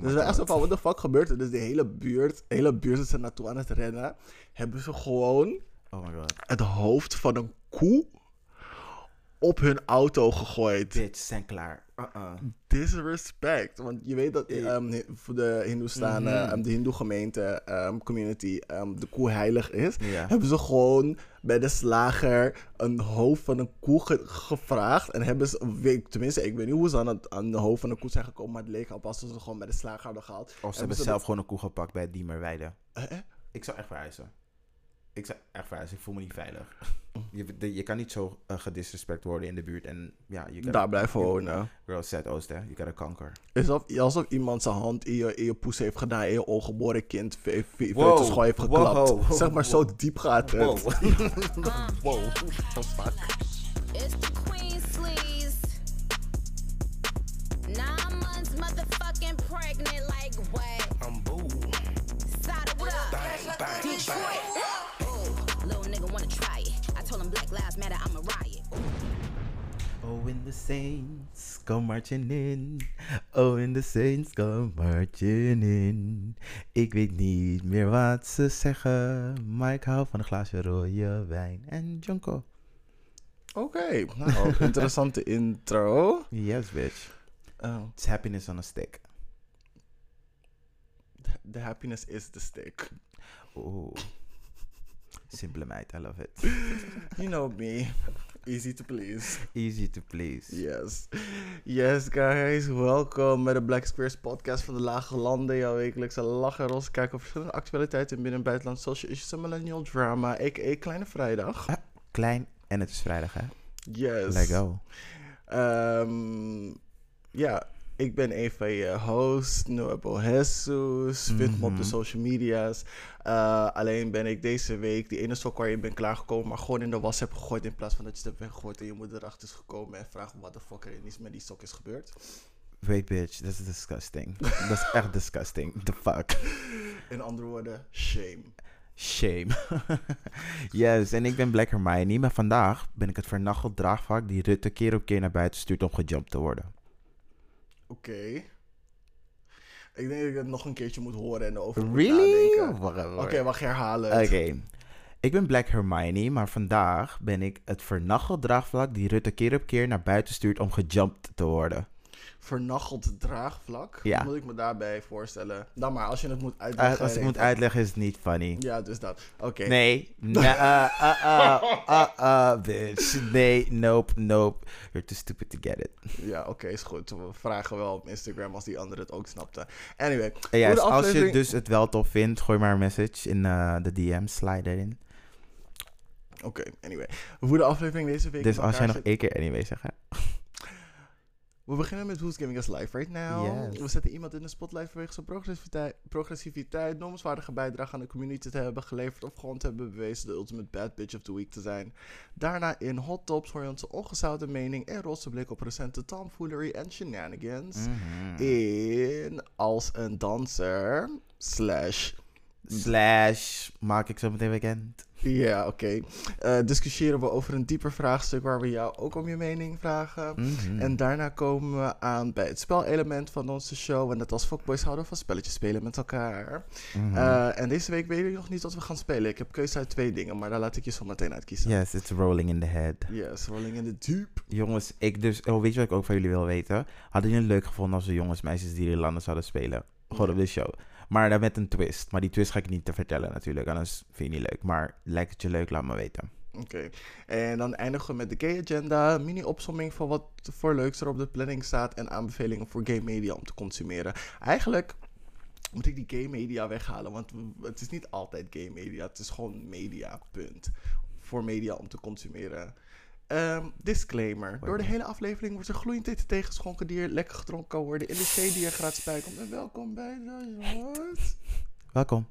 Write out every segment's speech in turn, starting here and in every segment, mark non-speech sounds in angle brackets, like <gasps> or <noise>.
dus we echt zo van, what the fuck gebeurt er? Dus de hele buurt, de hele buurt is er naartoe aan het rennen. Hebben ze gewoon Oh my god. het hoofd van een koe op hun auto gegooid. Bitch, zijn klaar. Uh-uh. Disrespect. Want je weet dat ehm, voor de Hindoestanen, Mhm. ehm, de Hindoe-gemeente, ehm, community, de koe heilig is. Hebben ze gewoon bij de slager een hoofd van een koe ge- gevraagd. En hebben ze, weet- tenminste, ik weet niet hoe ze aan het aan de hoofd van een koe zijn gekomen. Maar het leek op alsof ze gewoon bij de slager hadden gehaald. Of ze hebben ze zelf gewoon een koe gepakt bij Diemerweide. Eh, eh? Ik zou echt verhuizen. Ik zou echt verhuizen. Ik voel me niet veilig. <laughs> Je, de- je kan niet zo uh, gedisrespect worden in de buurt. En ja, je gotta- Daar blijven wonen. Girl, Zuidoost, hè. You gotta conquer. Alsof, alsof iemand zijn hand in je, in je poes heeft gedaan en je ongeboren kind ve- ve- Wow. heeft geklapt. Wow. Zeg maar, zo diep gaat het. Wow. <laughs> wow. What the fuck? It's the Queen Sleeves. Nine months motherfucking pregnant, like what? I'm boo. Side what up? Bang, bang, Detroit. Black Lives Matter, I'm a riot. Oh, when the Saints come marching in. Oh, when the Saints come marching in. Ik weet niet meer wat ze zeggen. Maar ik hou van een glaasje rode wijn. En Jonko. Oké, nou, interessante <laughs> intro. Yes, bitch. Oh, It's happiness on a stick. the happiness is the stick. Oeh. Simpele meid, I love it. <laughs> You know me. Easy to please. Easy to please. Yes. Yes, guys. Welkom bij de Black Squares podcast van de Lage Landen. Jouw wekelijkse lachen en roze kijken over verschillende actualiteiten in binnen- en buitenland. Social issues en millennial drama, a.k.a. Kleine Vrijdag. Ah, klein en het is vrijdag, hè? Yes. Let go. Ehm, ja, ik ben een van je hosts, Noebo Jesus. Vind me op de Mhm. social media's. Eh, alleen ben ik deze week die ene sok waar je bent klaargekomen, maar gewoon in de was heb gegooid in plaats van dat je het hebt weggegooid en je moeder erachter is gekomen en vraagt wat de fuck er is met die sok is gebeurd. Wait, bitch. Dat is disgusting. Dat is <laughs> echt disgusting. The fuck. In andere woorden, shame. Shame. <laughs> yes, en ik ben Black Hermione, maar vandaag ben ik het vernacheld draagvlak die Rutte keer op keer naar buiten stuurt om gejumpt te worden. Oké. Ik denk dat ik het nog een keertje moet horen en erover moet Really? Oké, hoor. wacht, herhalen. Oké. Ik ben Black Hermione, maar vandaag ben ik het vernacheld draagvlak die Rutte keer op keer naar buiten stuurt om gejumpt te worden. Vernacheld draagvlak. Ja. Moet ik me daarbij voorstellen? Dan maar, als je het moet Uh, uitleggen. als ik moet uitleggen is het niet funny. Ja, dus dat. Oké. Nee. Nee, uh, <laughs> bitch. Nee, nope, nope. You're too stupid to get it. Ja, oké, is goed. We vragen wel op Instagram als die andere het ook snapte. Anyway. Ja, als je dus het wel tof vindt, gooi maar een message in de DM, slide erin. Oké, anyway. Hoe de aflevering deze week Dus als jij nog één keer anyway zegt, hè? We beginnen met Who's Giving Us Life Right Now. Yes. We zetten iemand in de spotlight vanwege zijn progressiviteit, progressiviteit noemenswaardige bijdrage aan de community te hebben geleverd of gewoon te hebben bewezen de ultimate bad bitch of the week te zijn. Daarna in Hot Tops hoor je onze ongezouten mening en roze blik op recente tomfoolery en shenanigans. Mhm. In Als een danser slash Slash, maak ik zo meteen weekend. Ja, oké. Eh, discussiëren we over een dieper vraagstuk waar we jou ook om je mening vragen. Mhm. En daarna komen we aan bij het spelelement van onze show. En net als fuckboys houden van spelletjes spelen met elkaar. Mhm. Eh, en deze week weet ik nog niet wat we gaan spelen. Ik heb keuze uit twee dingen, maar daar laat ik je zo meteen uitkiezen. Yes, it's rolling in the head. Yes, rolling in the deep. Jongens, ik dus, oh, weet je wat ik ook van jullie wil weten? Hadden jullie het leuk gevonden als we jongens, meisjes, die landen zouden spelen? Gewoon op de show. Maar dan met een twist. Maar die twist ga ik niet te vertellen natuurlijk, anders vind je niet leuk. Maar lijkt het je leuk, laat me weten. Oké. En dan eindigen we met de gay agenda. Mini-opsomming van wat voor leuks er op de planning staat. En aanbevelingen voor gay media om te consumeren. Eigenlijk moet ik die gay media weghalen. Want het is niet altijd gay media. Het is gewoon media, punt. Voor media om te consumeren. Ehm, disclaimer. Door de hele aflevering wordt er gloeiend tegengeschonken die er lekker gedronken kan worden. In de thee die er gratis bij komt. En welkom bij de. Welkom.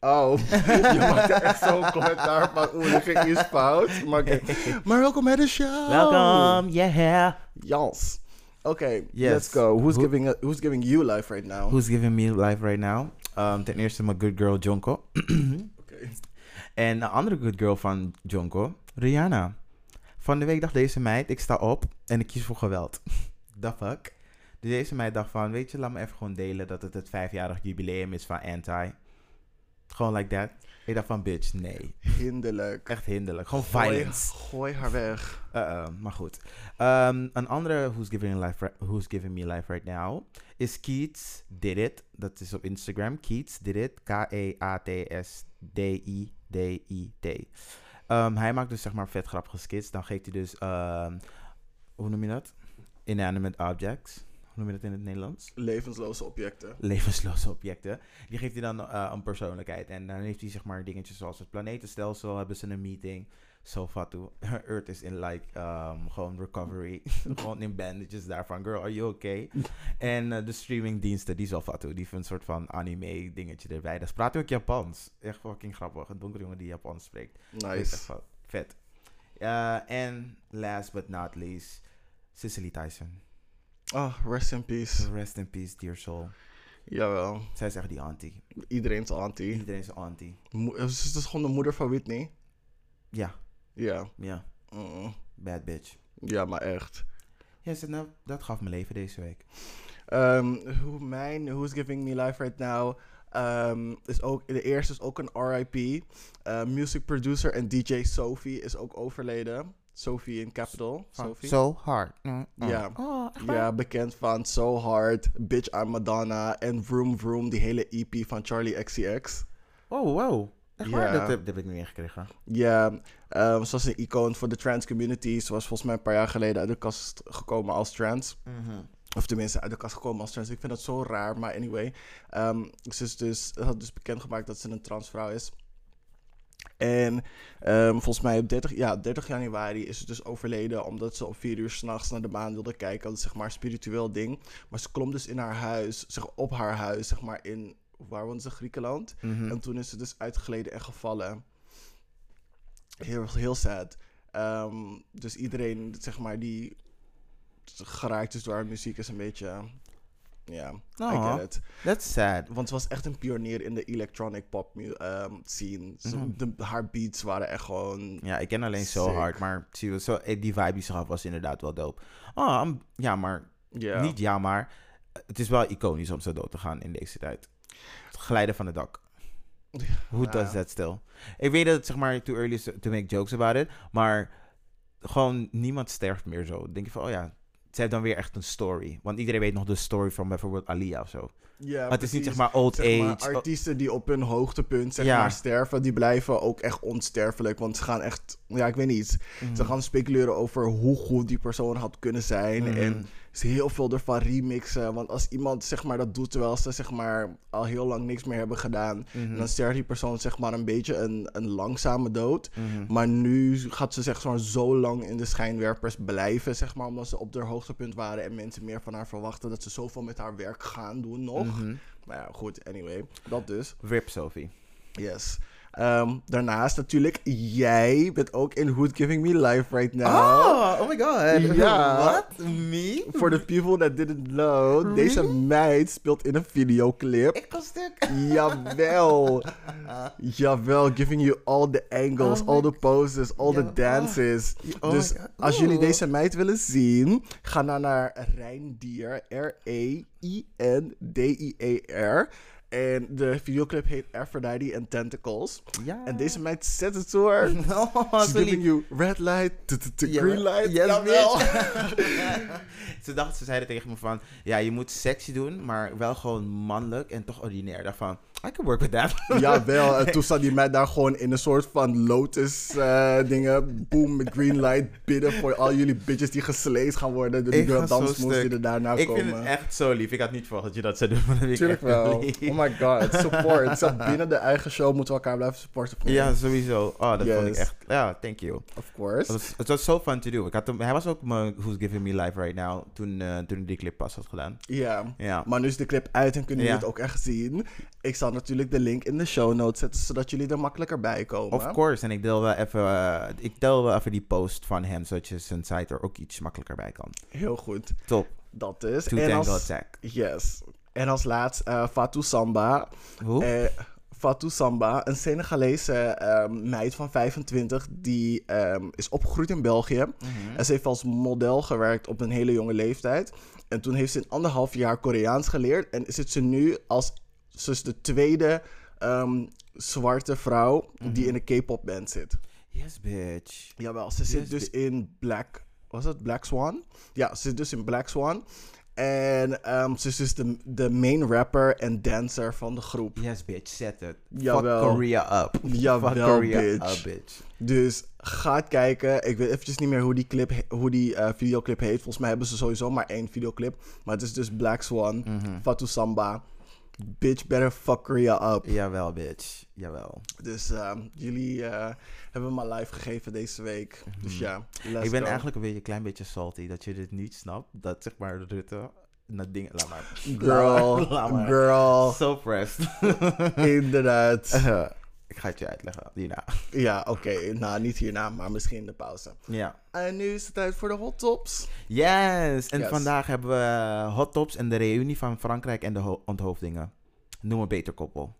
Oh, <laughs> je maakt echt zo'n commentaar van. Oeh, dat ging iets fout. Maar, oké. <laughs> maar welkom bij de show. Welkom, yeah. Jans. Oké, Yes. let's go. Who's Who- giving, who's giving you life right now? Who's giving me life right now? Um, ten eerste mijn good girl Jonko. Oké. <clears throat> En een andere good girl van Jonko, Rihanna. Van de week dacht deze meid, ik sta op en ik kies voor geweld. <laughs> the fuck? Dus deze meid dacht van, weet je, laat me even gewoon delen dat het het vijfjarig jubileum is van Anti. Gewoon like that. Ik dacht van, bitch, nee. Hinderlijk. Echt hinderlijk. Gewoon Gooi, violence. gooi haar weg. Uh-uh, maar goed. Ehm, een andere who's giving, life who's giving me life right now is Keats Did It. Dat is op Instagram. Keats Did It. E K-E-A-T-S-D-I-D-I-T. Ehm, hij maakt dus zeg maar vet grappige skits. Dan geeft hij dus, ehm, hoe noem je dat? Inanimate objects. Hoe noem je dat in het Nederlands? Levensloze objecten. levensloze objecten. Die geeft hij dan eh, een persoonlijkheid. En dan heeft hij zeg maar dingetjes zoals het planetenstelsel. Hebben ze een meeting. So fatu. <laughs> Earth is in like um, gewoon recovery. <laughs> gewoon in bandages daarvan. Girl, are you okay? <laughs> en eh, de streamingdiensten, die is wel fatu. Die heeft een soort van anime dingetje erbij. Dat praat ook Japans. Echt fucking grappig. Een donkere jongen die Japans spreekt. Is Nice. vet. Eh, En last but not least, Cicely Tyson. Oh, rest in peace. Rest in peace, dear soul. Jawel. Zij is echt die auntie. Iedereen's auntie. Iedereen is auntie. Mo- Ze is dus gewoon de moeder van Whitney. Ja, Ja. ja. Mm. Bad bitch. Ja, maar echt. Ja, ze- nou, dat gaf mijn leven deze week. Ehm, hoe mijn Who's Giving Me Life Right Now ehm, is ook, de eerste is ook een RIP. Eh, music producer en DJ Sophie is ook overleden. Sophie in Capital. Sophie. So hard. Mm, mm. Ja. Oh? Ja, bekend van So Hard, Bitch I'm Madonna en Vroom Vroom, die hele EP van Charlie XCX. Oh, wow. Echt waar? Ja. Dat, heb- dat heb ik niet meegekregen. Ja, ehm, ze was een icoon voor de trans community. Ze was volgens mij een paar jaar geleden uit de kast gekomen als trans. Of tenminste, uit de kast gekomen als trans. Ik vind dat zo raar, maar anyway. Ehm, ze is dus, had dus bekendgemaakt dat ze een transvrouw is. En ehm, volgens mij op 30, ja, 30 januari is ze dus overleden omdat ze om 4 uur s'nachts naar de maan wilde kijken. Dat is zeg maar een spiritueel ding. Maar ze klom dus in haar huis, zeg, op haar huis, zeg maar in, waar woont ze, Griekenland? Mhm. En toen is ze dus uitgeleden en gevallen. Heel, heel sad. Ehm, dus iedereen, zeg maar, die geraakt is door haar muziek is een beetje... Ja, I get it. That's sad. Want ze was echt een pionier in de electronic pop ehm, scene. Mhm. de, haar beats waren echt gewoon... Ja, ik ken alleen zo Sick. hard, maar zie zo, eh, die vibe die ze gaf was inderdaad wel dope. Oh, I'm- ja, maar niet ja, maar het is wel iconisch om zo dood te gaan in deze tijd. Het glijden van het dak. <laughs> Who Ja. does that still? Ik weet dat het zeg maar too early is to make jokes about it, maar gewoon niemand sterft meer zo. Dan denk je van, oh ja, ze heeft dan weer echt een story. Want iedereen weet nog de story van bijvoorbeeld Alia of zo. Ja, maar het is niet zeg maar old Zeg maar, age. Artiesten die op hun hoogtepunt zeg Ja. maar, sterven, die blijven ook echt onsterfelijk. Want ze gaan echt, ja, ik weet niet. Mhm. Ze gaan speculeren over hoe goed die persoon had kunnen zijn. Mhm. En ze heel veel ervan remixen. Want als iemand zeg maar, dat doet terwijl ze zeg maar, al heel lang niks meer hebben gedaan, Mhm. dan sterft die persoon zeg maar, een beetje een, een langzame dood. Mhm. Maar nu gaat ze zeg maar, zo lang in de schijnwerpers blijven, zeg maar, omdat ze op haar hoogtepunt waren en mensen meer van haar verwachten dat ze zoveel met haar werk gaan doen nog. Mhm. Maar ja, goed, anyway, dat dus. Rip Sophie. Yes. Ehm, daarnaast natuurlijk, jij bent ook in Who's Giving Me Life right now. Oh, oh my god. Ja. What? Me? For the people that didn't know, deze meid speelt in een videoclip. Ik kan stuk. Jawel. <laughs> Jawel, giving you all the angles, Oh all the poses, all the dances. Oh dus my God. als jullie deze meid willen zien, ga dan naar Reindier, R-E-I-N-D-I-E-R. En de videoclip heet Aphrodite and Tentacles. Ja. En deze meid zet het door. Oh, She's giving you red light, green light. yes, Jawel. <laughs> ze dachten, ze zeiden tegen me van, ja, je moet sexy doen, maar wel gewoon mannelijk en toch ordinair. Ik dacht van, I can work with that. <laughs> Jawel, en toen zat die meid daar gewoon in een soort van lotus eh, dingen. Boom, green light bidden voor al jullie bitches die gesleeid gaan worden. Door die Ik dansmoves die er daarna ik komen. vind het echt zo lief. Ik had niet verwacht dat je dat zou doen. Ik Tuurlijk wel. <laughs> Oh my god, support. Zelfs binnen de eigen show moeten we elkaar blijven supporten. Ja, sowieso. Oh, dat vond ik echt... Ja, thank you. Of course. het was zo fun to do. Ik had hem, hij was ook mijn Who's Giving Me Life Right Now toen, eh, toen ik die clip pas had gedaan. Ja. Ja. Maar nu is de clip uit en kunnen jullie het ook echt zien. Ik zal natuurlijk de link in de show notes zetten, zodat jullie er makkelijker bij komen. Of course. En ik deel wel even, eh, ik deel wel even die post van hem, zodat je zijn site er ook iets makkelijker bij kan. Heel goed. Top. Dat is. Two en als, Attack. yes. En als laatst eh Fatou Samba. Hoe? Eh, Fatou Samba, een Senegalese ehm, meid van 25, die ehm, is opgegroeid in België. Mhm. En ze heeft als model gewerkt op een hele jonge leeftijd. En toen heeft ze in anderhalf jaar Koreaans geleerd. En zit ze nu als ze is de tweede ehm, zwarte vrouw die in een K-pop band zit. Yes, bitch. Jawel, ze zit dus in Black. Was het Black Swan? Ja, ze zit dus in Black Swan. En ehm, ze is dus de, de main rapper en dancer van de groep. Yes, bitch. Zet het. Jawel. Fuck Korea up. Jawel, Fuck Korea bitch. up, bitch. Dus ga het kijken. Ik weet eventjes niet meer hoe die, clip, hoe die eh, videoclip heet. Volgens mij hebben ze sowieso maar één videoclip. Maar het is dus Black Swan. Fatu Samba. Bitch better fuck Korea up. Jawel, bitch. Jawel. Dus ehm, jullie eh, hebben me live gegeven deze week. Dus ja, Mhm. ik ben go. eigenlijk een beetje, een klein beetje salty dat je dit niet snapt. Dat zeg maar Rutte naar dingen... Laat maar. Girl, <laughs> Laat maar. girl, So pressed. inderdaad. <laughs> Ik ga het je uitleggen hierna. <laughs> Ja, oké. Nou, niet hierna, maar misschien in de pauze. Ja. En nu is het tijd voor de hot tops. Yes! En Yes. vandaag hebben we eh, hot tops en de reunie van Frankrijk en de ho- onthoofdingen. Noem een beter koppel.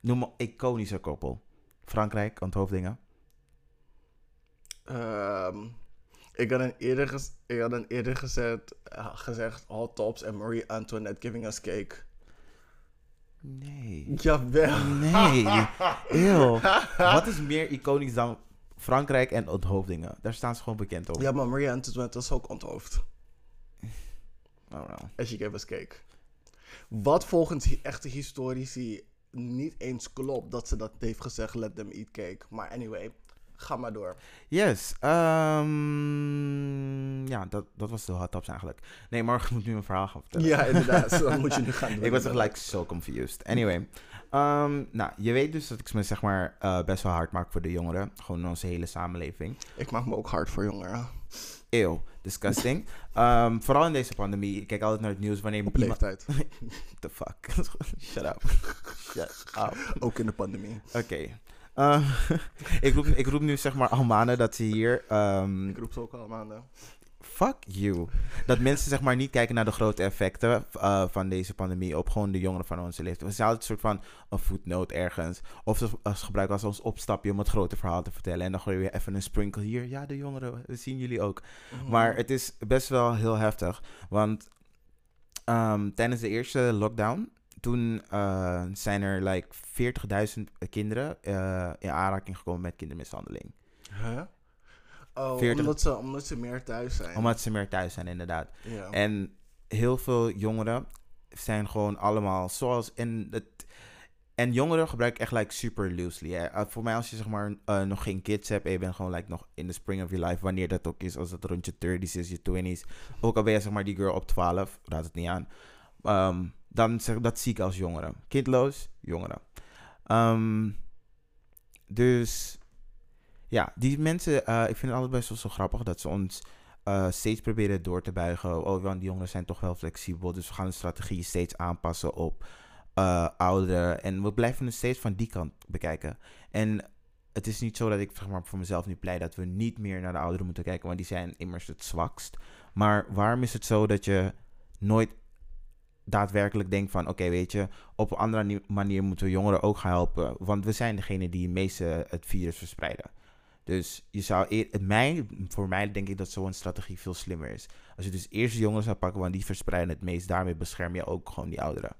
Noem een iconische koppel. Frankrijk, onthoofdingen. Ehm, ik had een eerder, ik had een eerder gezet, eh, gezegd hot tops en Marie Antoinette giving us cake. Nee. Jawel. Nee. Eeuw. <laughs> Wat is meer iconisch dan Frankrijk en onthoofdingen? Daar staan ze gewoon bekend op. Ja, maar Marie Antoinette was ook onthoofd. Oh, no. En she gave us cake. Wat volgens echte historici niet eens klopt dat ze dat heeft gezegd, let them eat cake. Maar anyway, ga maar door. Yes. ehm, ja, dat, dat was de hot tops eigenlijk. Nee, ik moet nu een verhaal gaan vertellen. Ja, inderdaad. Zo dat moet je nu <laughs> gaan doen. Ik was like so confused. Anyway. ehm, nou, je weet dus dat ik me zeg maar eh, best wel hard maak voor de jongeren. Gewoon in onze hele samenleving. Ik maak me ook hard voor jongeren. Eeuw, disgusting. <laughs> Ehm, vooral in deze pandemie. Ik kijk altijd naar het nieuws wanneer Op leeftijd. <laughs> The fuck? Shut up. Shut up. Ook in de pandemie. Oké. Ehm, <laughs> ik, roep, ik roep nu zeg maar al maanden dat ze hier... ehm, Ik roep ze ook al maanden. Fuck you. Dat mensen zeg maar niet kijken naar de grote effecten eh, van deze pandemie op gewoon de jongeren van onze leeftijd. We zijn altijd een soort van een footnote ergens. Of ze als gebruiken als ons opstapje om het grote verhaal te vertellen. En dan gooi je weer even een sprinkle hier. Ja, de jongeren, we zien jullie ook. Maar het is best wel heel heftig. Want ehm, tijdens de eerste lockdown, toen eh, zijn er like 40.000 kinderen eh, in aanraking gekomen met kindermishandeling. Huh? Oh, 40 omdat, ze, omdat ze meer thuis zijn. Omdat ze meer thuis zijn, inderdaad. En heel veel jongeren zijn gewoon allemaal zoals. En, het, en jongeren gebruiken echt like super loosely. Hè. Voor mij, als je zeg maar uh, nog geen kids hebt en je bent gewoon like nog in the spring of your life, wanneer dat ook is, als het rond je 30s is, je 20s. Ook al ben je zeg maar die girl op 12, raad het niet aan. Um, dan zeg dat zie ik als jongeren. Kindloos, jongeren. Um, dus ja, die mensen, uh, ik vind het altijd best wel zo grappig dat ze ons uh, steeds proberen door te buigen. Oh, want die jongeren zijn toch wel flexibel. Dus we gaan de strategie steeds aanpassen op uh, ouderen. En we blijven steeds van die kant bekijken. En het is niet zo dat ik zeg maar, voor mezelf nu pleit dat we niet meer naar de ouderen moeten kijken. Want die zijn immers het zwakst. Maar waarom is het zo dat je nooit daadwerkelijk denkt van... Oké, weet je, op een andere manier moeten we jongeren ook gaan helpen. Want we zijn degene die het meeste het virus verspreiden. Dus je zou eer, mij, voor mij denk ik dat zo'n strategie veel slimmer is. Als je dus eerst de jongeren zou pakken, want die verspreiden het meest. Daarmee bescherm je ook gewoon die ouderen.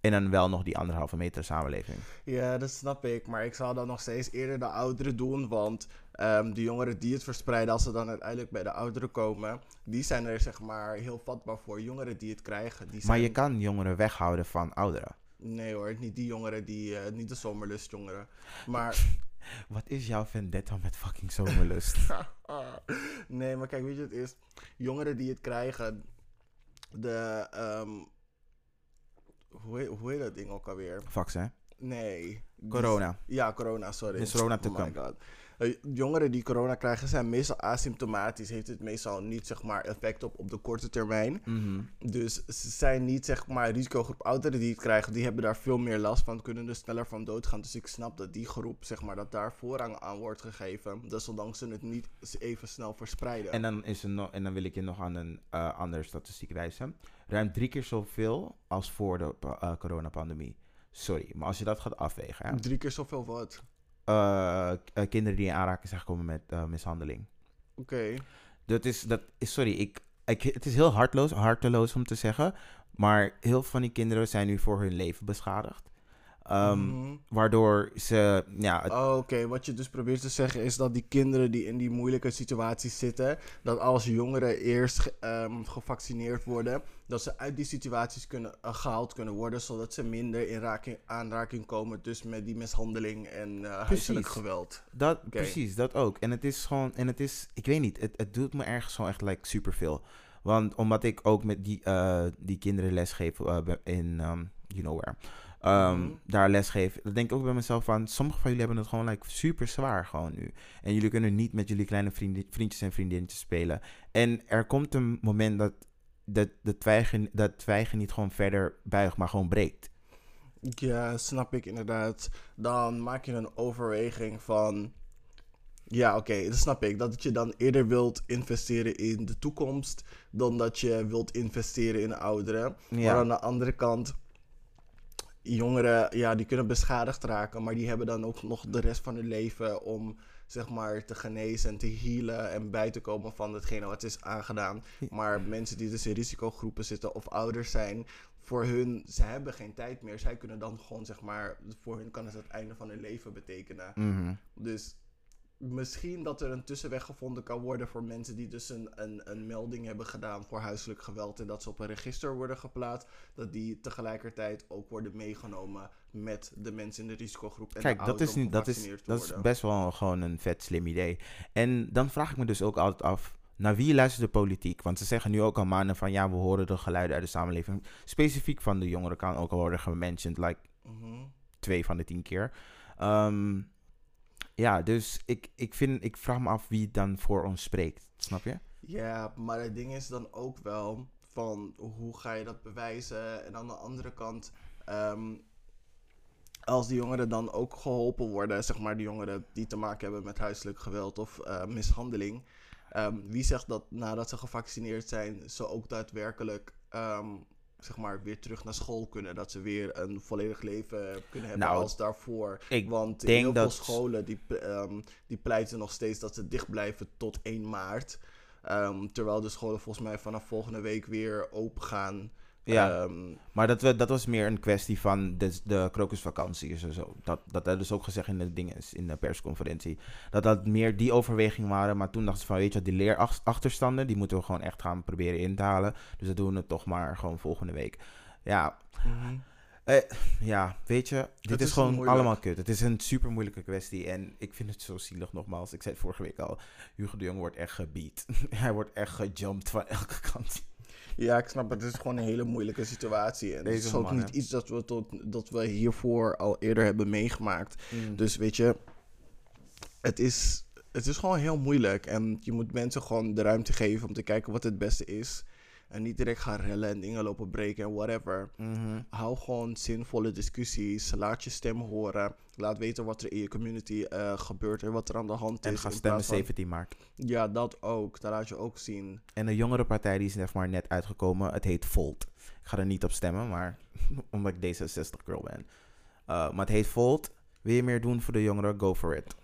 En dan wel nog die anderhalve meter samenleving. Ja, dat snap ik. Maar ik zou dan nog steeds eerder de ouderen doen. Want um, de jongeren die het verspreiden, als ze dan uiteindelijk bij de ouderen komen, die zijn er zeg maar heel vatbaar voor. Jongeren die het krijgen. Die zijn... Maar je kan jongeren weghouden van ouderen. Nee hoor, niet die jongeren, die, uh, niet de zomerlustjongeren. Maar <laughs> wat is jouw vendetta met fucking zomerlust? <laughs> nee, maar kijk, weet je, het is jongeren die het krijgen. De, um, hoe, heet, hoe heet dat ding ook alweer? Vaccin? Nee. Corona. Ja, corona, sorry. Is corona te oh my god. Uh, jongeren die corona krijgen zijn meestal asymptomatisch. Heeft het meestal niet zeg maar effect op op de korte termijn. Mm -hmm. Dus ze zijn niet zeg maar risicogroep ouderen die het krijgen. Die hebben daar veel meer last van. Kunnen er sneller van doodgaan. Dus ik snap dat die groep zeg maar dat daar voorrang aan wordt gegeven. Dus zolang ze het niet even snel verspreiden. En dan, is er nog, en dan wil ik je nog aan een uh, andere statistiek wijzen. Ruim drie keer zoveel als voor de uh, coronapandemie. Sorry, maar als je dat gaat afwegen. Hè? Drie keer zoveel wat? Uh, kinderen die in aanraking zijn gekomen met uh, mishandeling. Oké. Okay. Dat is, dat is, sorry, ik, ik, het is heel hartloos, harteloos om te zeggen. Maar heel veel van die kinderen zijn nu voor hun leven beschadigd. Ehm, Mhm. Waardoor ze, ja, het- Oh, Oké, wat je dus probeert te zeggen is dat die kinderen die in die moeilijke situaties zitten, dat als jongeren eerst ehm, gevaccineerd worden, dat ze uit die situaties kunnen, eh, gehaald kunnen worden, zodat ze minder in raking, aanraking komen dus met die mishandeling en eh huiselijk geweld. dat, precies, dat ook. En het is gewoon, en het is, ik weet niet, het, het doet me ergens gewoon echt like, superveel. Want omdat ik ook met die, eh, die kinderen lesgeef in, um, you know where, ehm, Mhm. daar lesgeef, dan denk ik ook bij mezelf van, sommige van jullie hebben het gewoon like, super zwaar gewoon nu. En jullie kunnen niet met jullie kleine vriendjes en vriendinnetjes spelen. En er komt een moment dat, dat, dat, twijgen, dat twijgen niet gewoon verder buigt, maar gewoon breekt. Ja, snap ik inderdaad. Dan maak je een overweging van. Ja, oké, dat snap ik. Dat je dan eerder wilt investeren in de toekomst dan dat je wilt investeren in de ouderen. Ja. Maar aan de andere kant, jongeren, ja, die kunnen beschadigd raken, maar die hebben dan ook nog de rest van hun leven om zeg maar te genezen en te healen en bij te komen van hetgene wat is aangedaan. Maar mensen die dus in risicogroepen zitten of ouders zijn, voor hun, ze hebben geen tijd meer. Zij kunnen dan gewoon zeg maar, voor hun kan het het einde van hun leven betekenen. Mhm. Dus misschien dat er een tussenweg gevonden kan worden voor mensen die dus een, een, een melding hebben gedaan voor huiselijk geweld en dat ze op een register worden geplaatst, dat die tegelijkertijd ook worden meegenomen met de mensen in de risicogroep. En Kijk, de dat is, niet, dat, is, dat is best wel gewoon een vet slim idee. En dan vraag ik me dus ook altijd af, naar wie luistert de politiek? Want ze zeggen nu ook al maanden van, ja, we horen de geluiden uit de samenleving. Specifiek van de jongeren kan ook al worden gementiond, like Mhm. twee van de tien keer. Ehm, ja, dus ik, ik, vind, ik vraag me af wie dan voor ons spreekt. Snap je? Ja, maar het ding is dan ook wel van hoe ga je dat bewijzen? En aan de andere kant, ehm, als die jongeren dan ook geholpen worden, zeg maar de jongeren die te maken hebben met huiselijk geweld of eh, mishandeling, ehm, wie zegt dat nadat ze gevaccineerd zijn, ze ook daadwerkelijk ehm, zeg maar weer terug naar school kunnen, dat ze weer een volledig leven kunnen hebben Nou, als daarvoor. ik Want denk heel dat- veel scholen die, ehm, die pleiten nog steeds dat ze dicht blijven tot 1 maart. Ehm, terwijl de scholen volgens mij vanaf volgende week weer open gaan. Ja. Ehm, Maar dat, we, dat was meer een kwestie van de, de krokusvakantie en zo. Dat, dat hebben ze ook gezegd in de, dingen, in de persconferentie. Dat dat meer die overweging waren. Maar toen dachten ze van, weet je wat, die leerachterstanden... die moeten we gewoon echt gaan proberen in te halen. Dus dat doen we het toch maar gewoon volgende week. Ja, eh, ja weet je, dit Het is, is gewoon allemaal kut. Het is een super moeilijke kwestie. En ik vind het zo zielig nogmaals. Ik zei het vorige week al. Hugo de Jong wordt echt gebeat. <laughs> Hij wordt echt gejumpt van elke kant. Ja, ik snap het. Het is gewoon een hele moeilijke situatie. En Deze het is ook man, niet hè. iets dat we, tot, dat we hiervoor al eerder hebben meegemaakt. Dus weet je, het is, het is gewoon heel moeilijk. En je moet mensen gewoon de ruimte geven om te kijken wat het beste is. En niet direct gaan rellen en dingen lopen breken en whatever. Mhm. Hou gewoon zinvolle discussies. Laat je stem horen. Laat weten wat er in je community eh, gebeurt en wat er aan de hand En is. ga in stemmen plaats van- 17 maart. Ja, dat ook. Dat laat je ook zien. En de jongere partij die is zeg maar net uitgekomen. Het heet Volt. Ik ga er niet op stemmen, maar <laughs> omdat ik D66 girl ben. Uh, maar het heet Volt. Wil je meer doen voor de jongeren? Go for it.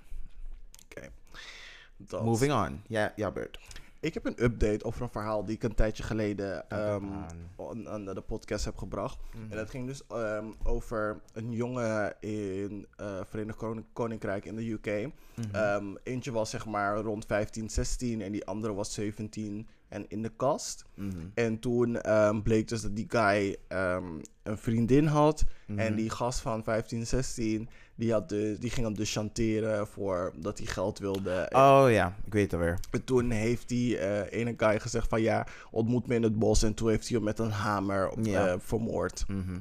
Dat. Moving on. Ja, ja Bert. Ik heb een update over een verhaal die ik een tijdje geleden ehm, aan. aan, aan de podcast heb gebracht. Mhm. En dat ging dus ehm, over een jongen in eh Verenigd Koninkrijk in de UK. Mhm. Ehm, eentje was zeg maar rond 15, 16 en die andere was 17 en in de kast. Mhm. En toen ehm, bleek dus dat die guy ehm, een vriendin had. En die gast van 15, 16, die, had dus, die ging hem dus chanteren voor dat hij geld wilde. Oh ja, ik weet het alweer. En toen heeft die eh, ene guy gezegd van ja, ontmoet me in het bos. En toen heeft hij hem met een hamer op, eh, vermoord. Mhm.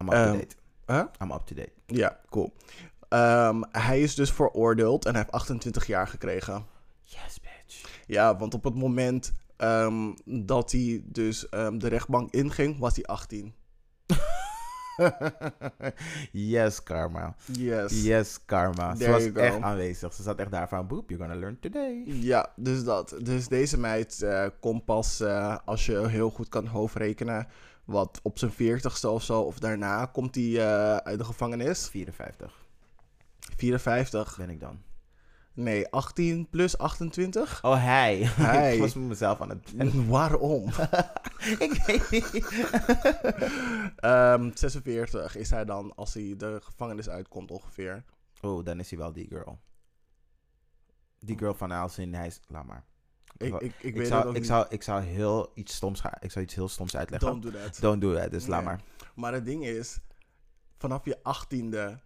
I'm up Ehm, to date. Huh? I'm up to date. Ja, cool. Ehm, hij is dus veroordeeld en hij heeft 28 jaar gekregen. Yes, bitch. Ja, want op het moment ehm, dat hij dus ehm, de rechtbank inging, was hij 18. <laughs> <laughs> yes, Karma. Yes. Yes, Karma. Ze was echt aanwezig. Ze zat echt daar van, boep, you're gonna learn today. Ja, dus dat. Dus deze meid eh komt pas eh, als je heel goed kan hoofdrekenen. Wat op zijn 40ste of zo, of daarna, komt hij eh, uit de gevangenis. 54 54. ben ik dan. Nee, 18 plus 28? Oh, hij. <laughs> Hij. ik was met mezelf aan het... <laughs> En waarom? <laughs> ik weet niet. Ehm 46 is hij dan als hij de gevangenis uitkomt ongeveer. Oh, dan is hij wel die girl. Die girl van Alcin, hij is... Laat maar. Ik, ik, ik, Ik, weet zou, het ook ik, niet. zou, ik zou heel iets stoms gaan... Ik zou iets heel stoms uitleggen. Don't do that. Don't do that, dus laat maar. Maar het ding is, vanaf je 18e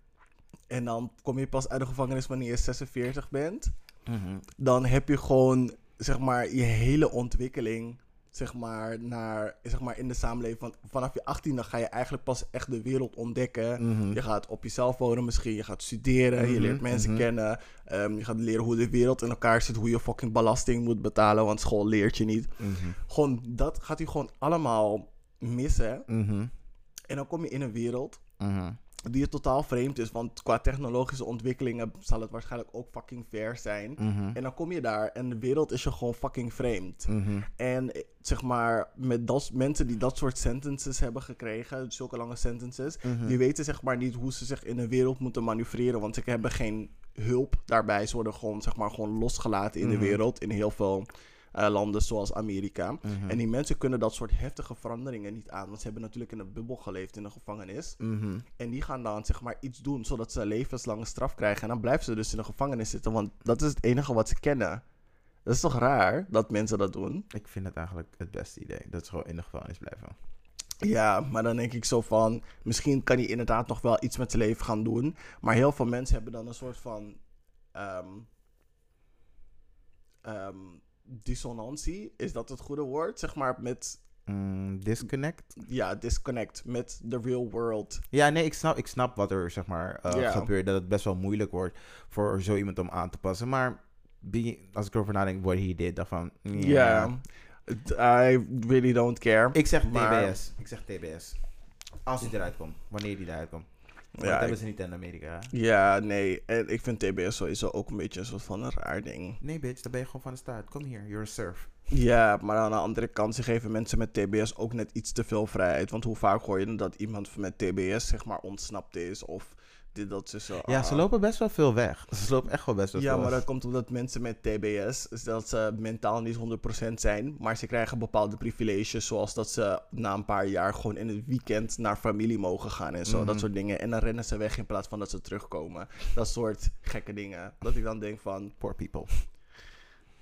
en dan kom je pas uit de gevangenis wanneer je 46 bent. Mhm. Dan heb je gewoon, zeg maar, je hele ontwikkeling, zeg maar, naar, zeg maar, in de samenleving. Van, vanaf je 18e ga je eigenlijk pas echt de wereld ontdekken. Mhm. Je gaat op jezelf wonen misschien, je gaat studeren, je Mhm, leert mensen kennen. ehm, je gaat leren hoe de wereld in elkaar zit, hoe je fucking belasting moet betalen, want school leert je niet. Gewoon, dat gaat hij gewoon allemaal missen. En dan kom je in een wereld. Die totaal vreemd is, want qua technologische ontwikkelingen zal het waarschijnlijk ook fucking ver zijn. Mhm. En dan kom je daar en de wereld is je gewoon fucking vreemd. Mhm. En zeg maar, met dat, mensen die dat soort sentences hebben gekregen, zulke lange sentences, Mhm. die weten zeg maar niet hoe ze zich in een wereld moeten manoeuvreren, want ze hebben geen hulp daarbij. Ze worden gewoon, zeg maar, gewoon losgelaten in de wereld, in heel veel eh, landen zoals Amerika. Mhm. En die mensen kunnen dat soort heftige veranderingen niet aan, want ze hebben natuurlijk in een bubbel geleefd in een gevangenis. Mhm. En die gaan dan zeg maar iets doen zodat ze levenslange straf krijgen. En dan blijven ze dus in de gevangenis zitten, want dat is het enige wat ze kennen. Dat is toch raar dat mensen dat doen? Ik vind het eigenlijk het beste idee. Dat ze gewoon in de gevangenis blijven. Ja, maar dan denk ik zo van, misschien kan hij inderdaad nog wel iets met zijn leven gaan doen. Maar heel veel mensen hebben dan een soort van ehm, dissonantie. Is dat het goede woord? Zeg maar met, Mm, disconnect? ja, disconnect met the real world. Ja, nee, ik snap, ik snap wat er zeg maar eh, gebeurt. Dat het best wel moeilijk wordt voor zo iemand om aan te passen. Maar als ik erover nadenk, what he did, dan van... Ja. I really don't care. Ik zeg Maar- TBS. Ik zeg TBS. Als hij eruit komt. Wanneer hij eruit komt. Ja, dat hebben ze niet in Amerika. Ja, nee. En ik vind TBS sowieso ook een beetje een soort van een raar ding. Nee, bitch, dan ben je gewoon van de start. Kom hier, you're a surf. Ja, maar aan de andere kant, ze geven mensen met TBS ook net iets te veel vrijheid. Want hoe vaak hoor je dan dat iemand met TBS, zeg maar, ontsnapt is? Of dit, dat, ze zo... Ja, ze ah. lopen best wel veel weg. <laughs> Ze lopen echt wel best wel Ja, veel maar weg. dat komt omdat mensen met TBS, dat ze mentaal niet 100% zijn, maar ze krijgen bepaalde privileges, zoals dat ze na een paar jaar gewoon in het weekend naar familie mogen gaan en zo, Mhm. dat soort dingen. En dan rennen ze weg in plaats van dat ze terugkomen. Dat soort gekke dingen. Dat ik dan denk van, Poor people.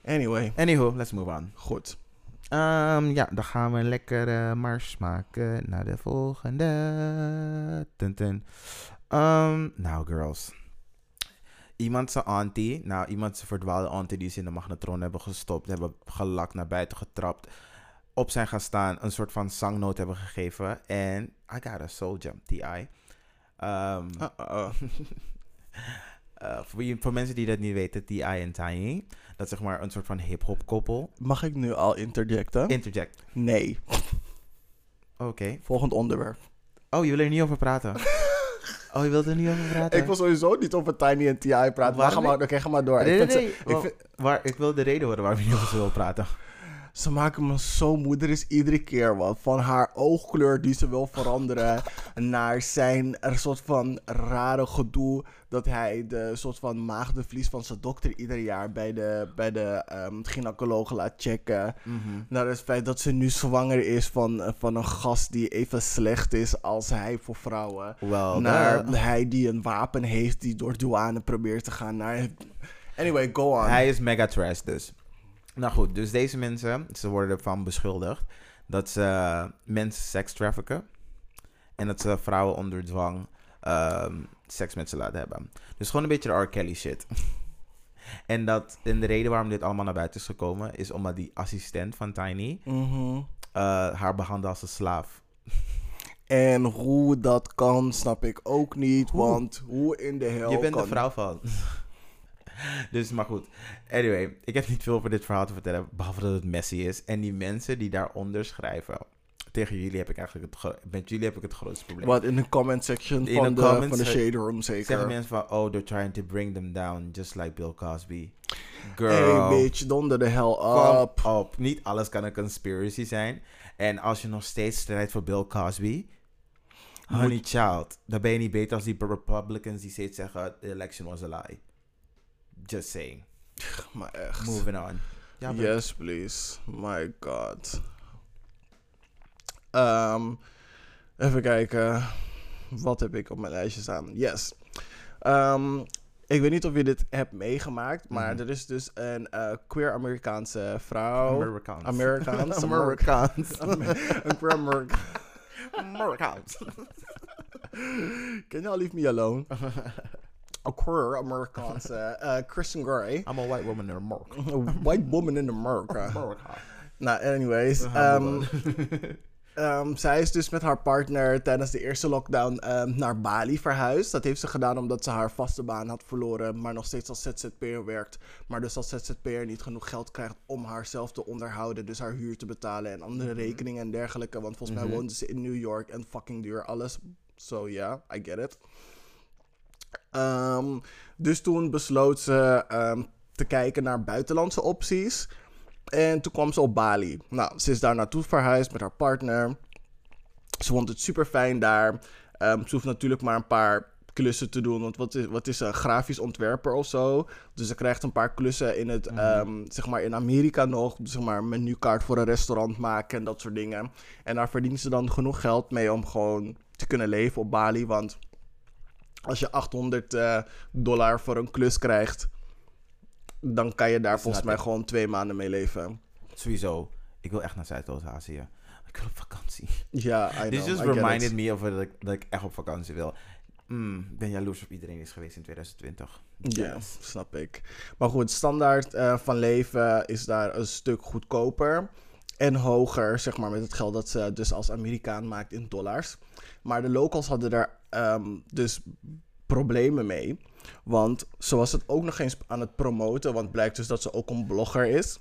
anyway, Anywho, let's move on. goed. Ehm, ja, dan gaan we een lekkere mars maken naar de volgende. Tun. Ehm, nou, girls. Iemand zijn auntie, nou, iemand zijn verdwaalde auntie die ze in de magnetron hebben gestopt, hebben gelakt, naar buiten getrapt, op zijn gaan staan, een soort van zangnoot hebben gegeven. En I got a soul jump, T.I. Ehm, Uh-oh. <laughs> eh, voor, mensen die dat niet weten, T.I. en Tiny, dat is zeg maar een soort van hip-hop koppel. Mag ik nu al interjecten? Interject. Nee. Oké. Volgend onderwerp. Oh, je wil er niet over praten? <laughs> oh, je wilt er niet over praten? Ik wil sowieso niet over Tiny en T.I. praten. Maar ga maar, oké, ga maar door. Nee, ik nee, vind nee. Ze, ik vind- waar, ik wil de reden horen waarom je niet over ze wil praten. Ze maken me zo moe. Er is iedere keer wat. Van haar oogkleur die ze wil veranderen. naar zijn er soort van rare gedoe. Dat hij de soort van maagdenvlies van zijn dokter ieder jaar bij de, bij de ehm gynaecoloog laat checken. Naar het feit dat ze nu zwanger is van, van een gast die even slecht is als hij voor vrouwen. Naar hij die een wapen heeft die door douane probeert te gaan. Naar... Anyway, go on. Hij is mega trash dus. Nou goed, dus deze mensen, ze worden ervan beschuldigd dat ze mensen seks trafficken. En dat ze vrouwen onder dwang ehm, seks met ze laten hebben. Dus gewoon een beetje de R. Kelly shit. <laughs> en, dat, en de reden waarom dit allemaal naar buiten is gekomen... is omdat die assistent van Tiny Mhm. eh, haar behandelde als een slaaf. En hoe dat kan, snap ik ook niet. Hoe? Want hoe in de hel Je bent kan... de vrouw van. <laughs> dus, maar goed. Anyway, ik heb niet veel over dit verhaal te vertellen, behalve dat het messy is. En die mensen die daaronder schrijven, tegen jullie heb ik eigenlijk het, gro- met jullie heb ik het grootste probleem. Wat in de comment section In van, de comments, van de Shade Room Zeggen zeker. mensen van, oh, they're trying to bring them down, just like Bill Cosby. Girl, Hey bitch, donder de hell up. op. Niet alles kan een conspiracy zijn. En als je nog steeds strijdt voor Bill Cosby, honey child, dan ben je niet beter als die Republicans die steeds zeggen, the election was a lie. Just saying. Maar echt. Moving on. Ja, yes, please. My god. Ehm, even kijken. Wat heb ik op mijn lijstje staan? Yes. Ehm, ik weet niet of je dit hebt meegemaakt, maar Mhm. er is dus een eh, queer Amerikaanse vrouw. Amerikaans. Amerikaans. <laughs> Amerikaans. <laughs> een queer Amerikaan. Amerikaans. Can y'all leave me alone? <laughs> A queer Amerikaanse eh, Kristen Gray. I'm a white woman in America. <laughs> A white woman in America. America. Nou, anyways. Ehm, move ehm, zij is dus met haar partner tijdens de eerste lockdown ehm, naar Bali verhuisd. Dat heeft ze gedaan omdat ze haar vaste baan had verloren, maar nog steeds als ZZP'er werkt. Maar dus als ZZP'er niet genoeg geld krijgt om haarzelf te onderhouden. Dus haar huur te betalen en andere rekeningen en dergelijke. Want volgens mij Mhm. woonde ze in New York en fucking duur alles. So ja, I get it. Ehm, dus toen besloot ze ehm, te kijken naar buitenlandse opties. En toen kwam ze op Bali. Nou, ze is daar naartoe verhuisd met haar partner. Ze vond het super fijn daar. Ehm, ze hoeft natuurlijk maar een paar klussen te doen. Want wat is, wat is een grafisch ontwerper of zo? Dus ze krijgt een paar klussen in, het, ehm, zeg maar in Amerika nog. Zeg maar een menukaart voor een restaurant maken en dat soort dingen. En daar verdient ze dan genoeg geld mee om gewoon te kunnen leven op Bali. Want als je 800 eh, dollar voor een klus krijgt, dan kan je daar volgens mij gewoon twee maanden mee leven. Sowieso. Ik wil echt naar Zuidoost-Azië. Ik wil op vakantie. Ja, I know. This just I reminded me of dat ik, dat ik echt op vakantie wil. Mm, ben jaloers op iedereen die is geweest in 2020. Ja, Yes. snap ik. Maar goed, standaard eh, van leven is daar een stuk goedkoper. En hoger, zeg maar, met het geld dat ze dus als Amerikaan maakt in dollars. Maar de locals hadden daar ehm, dus problemen mee. Want ze was het ook nog eens aan het promoten. Want blijkt dus dat ze ook een blogger is.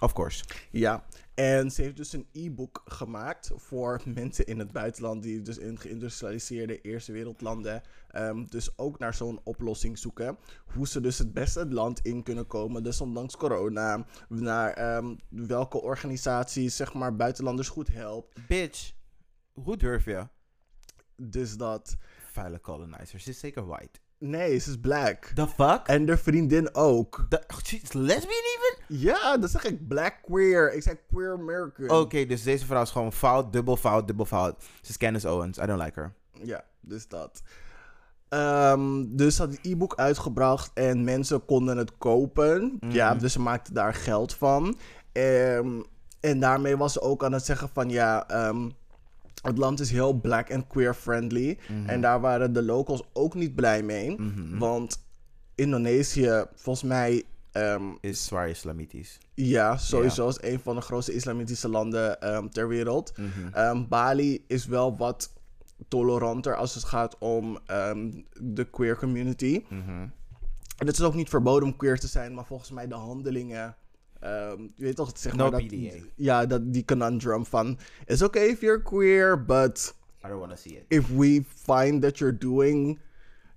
Of course. Ja, en ze heeft dus een e-book gemaakt voor mensen in het buitenland die dus in geïndustrialiseerde eerste wereldlanden ehm, dus ook naar zo'n oplossing zoeken. Hoe ze dus het beste het land in kunnen komen, dus ondanks corona, naar ehm, welke organisaties zeg maar buitenlanders goed helpt. Bitch, hoe durf je? Dus dat, Vuile colonizers. Ze is zeker white. Nee, ze is black. The fuck? En de vriendin ook. The, oh, she is lesbian even? Ja, dat zeg ik, black queer. Ik zeg queer American. Oké, dus deze vrouw is gewoon fout, dubbel fout, dubbel fout. Ze is Candace Owens. I don't like her. Ja, dus dat. Ehm, dus had het e-book uitgebracht en mensen konden het kopen. Mhm. Ja, dus ze maakten daar geld van. Ehm, en daarmee was ze ook aan het zeggen van ja, ehm, het land is heel black en queer friendly. En daar waren de locals ook niet blij mee. Mhm. Want Indonesië, volgens mij, ehm, Is zwaar islamitisch. ja, sowieso is een van de grootste islamitische landen ehm, ter wereld. Mhm. Ehm, Bali is wel wat toleranter als het gaat om de queer community. Mhm. En het is ook niet verboden om queer te zijn, maar volgens mij de handelingen. Ehm, je weet toch, zeg No maar. Dat, ja, dat, die conundrum van. It's okay if you're queer, but I don't want to see it. if we find that you're doing.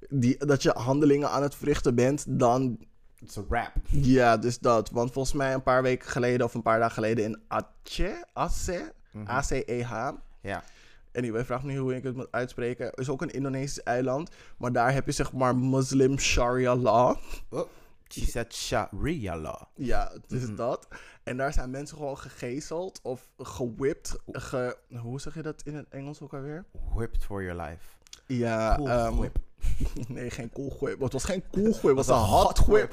Die, dat je handelingen aan het verrichten bent, dan It's a rap. ja, dus dat. Want volgens mij een paar weken geleden of een paar dagen geleden in Aceh, Aceh, A-C-E-H. Ja. Anyway, vraag niet hoe ik het moet uitspreken. is ook een Indonesisch eiland. Maar daar heb je zeg maar Muslim Sharia law. Oh, Sharia law. Ja, het is dat. En daar zijn mensen gewoon gegezeld of gewhipped. Ge, hoe zeg je dat in het Engels ook alweer? Whipped for your life. Ja, Cool ehm, whip. <laughs> nee, geen cool whip. Het was geen cool whip, het was een <laughs> hot whip.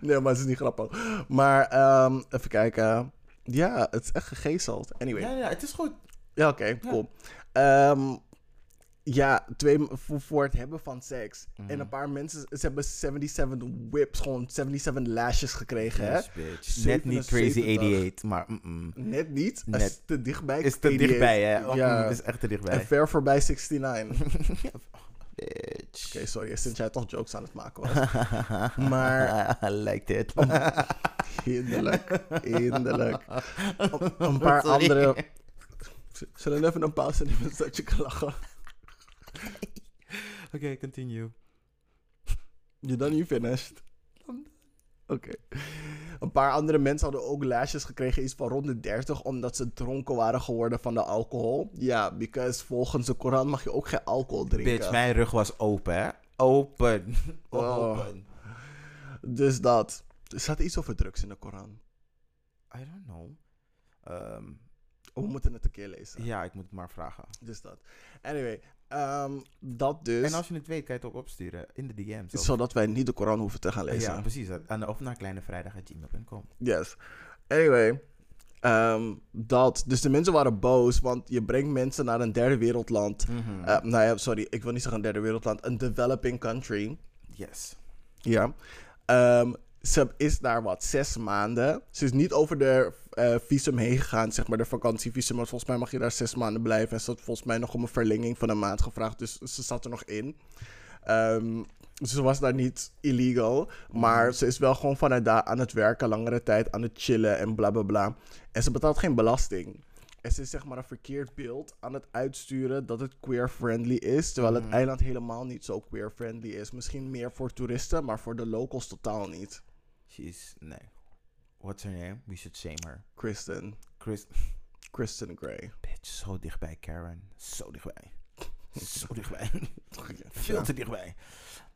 nee, maar het is niet grappig. Maar ehm, even kijken. Ja, het is echt gegezeld. Anyway. Ja, ja, het is goed. Ja, oké, cool. Ehm, ja, twee, voor, voor het hebben van seks. Mhm. En een paar mensen, ze hebben 77 whips, gewoon 77 lashes gekregen, hè? Yes, bitch. Net niet Crazy 77. 88, maar. Net niet, Net. Is te dichtbij. Is te 88. dichtbij, hè? Oh, Ja, mm, is echt te en dichtbij. ver voorbij 69. <laughs> Oké, bitch. sorry, sinds jij toch jokes aan het maken was. <laughs> Maar- I liked it. Hinderlijk, hinderlijk. <laughs> Een- Een paar Sorry. andere... Zullen we even een pauze nemen zodat je kan lachen? <laughs> Oké, continue. You done, you finished? Oké. Een paar andere mensen hadden ook lashes gekregen, iets van rond de 30, omdat ze dronken waren geworden van de alcohol. Ja, because volgens de Koran mag je ook geen alcohol drinken. Bitch, mijn rug was open, hè? Open. <laughs> Oh. Open. Dus dat. Er staat iets over drugs in de Koran. I don't know. Ehm, We moeten het een keer lezen. ja, ik moet het maar vragen. Dus dat. Anyway, ehm, dat dus. En als je het weet, kan je het ook opsturen in de DM's. of- Zodat wij niet de Koran hoeven te gaan lezen. Ja, precies. En of naar kleinevrijdag.gmail.com. Yes. Anyway. ehm, dat. Dus de mensen waren boos, want je brengt mensen naar een derde wereldland. Eh, nou ja, sorry, ik wil niet zeggen een derde wereldland. Een developing country. Yes. Ja. Ehm, ze is daar wat zes maanden. Ze is niet over de eh, visum heen gegaan, zeg maar de vakantievisum. Maar volgens mij mag je daar zes maanden blijven. En ze had volgens mij nog om een verlenging van een maand gevraagd. Dus ze zat er nog in. Dus ze was daar niet illegal. Maar ze is wel gewoon vanuit daar aan het werken, langere tijd aan het chillen en bla bla bla. En ze betaalt geen belasting. En ze is zeg maar een verkeerd beeld aan het uitsturen dat het queer-friendly is. Terwijl het eiland helemaal niet zo queer-friendly is. Misschien meer voor toeristen, maar voor de locals totaal niet. She's... Nee. What's her name? We should shame her. Kristen. Chris... Kristen Gray. Bitch, zo dichtbij, Karen. Zo dichtbij. <laughs> Zo dichtbij. Veel te dichtbij.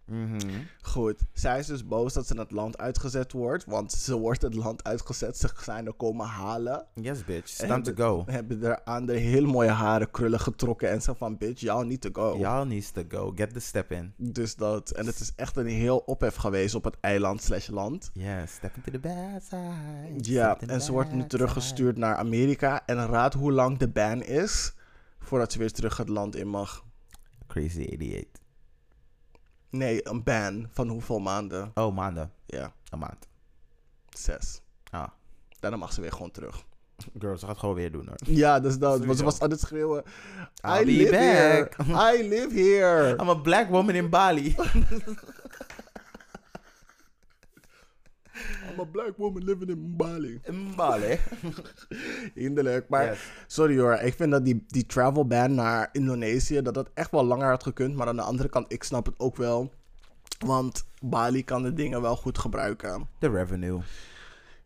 Mhm. Goed. Zij is dus boos dat ze het land uitgezet wordt. Want ze wordt het land uitgezet. Ze zijn er komen halen. Yes, bitch. It's time to go. Hebben er aan de hele mooie haren krullen getrokken. En zo van, bitch, y'all need to go. Y'all needs to go. Get the step in. Dus dat. En het is echt een heel ophef geweest op het eiland slash land. Yeah, step into the bad side. Ja, en ze wordt nu teruggestuurd naar Amerika. En raad hoe lang de ban is. Voordat ze weer terug het land in mag. Crazy 88. Nee, een ban van hoeveel maanden? Oh, maanden. Ja, Een maand. zes. Ah. Daarna mag ze weer gewoon terug. Girl, ze gaat het gewoon weer doen hoor. Ja, dus dat. Want ze was aan het schreeuwen. I'll I be live here. back." I live here. <laughs> I'm a black woman in Bali. <laughs> I'm a black woman living in Bali. in Bali. <laughs> Hinderlijk. Maar Yes. sorry hoor, ik vind dat die, die travel ban naar Indonesië, dat dat echt wel langer had gekund. Maar aan de andere kant, ik snap het ook wel. Want Bali kan de dingen wel goed gebruiken. The revenue.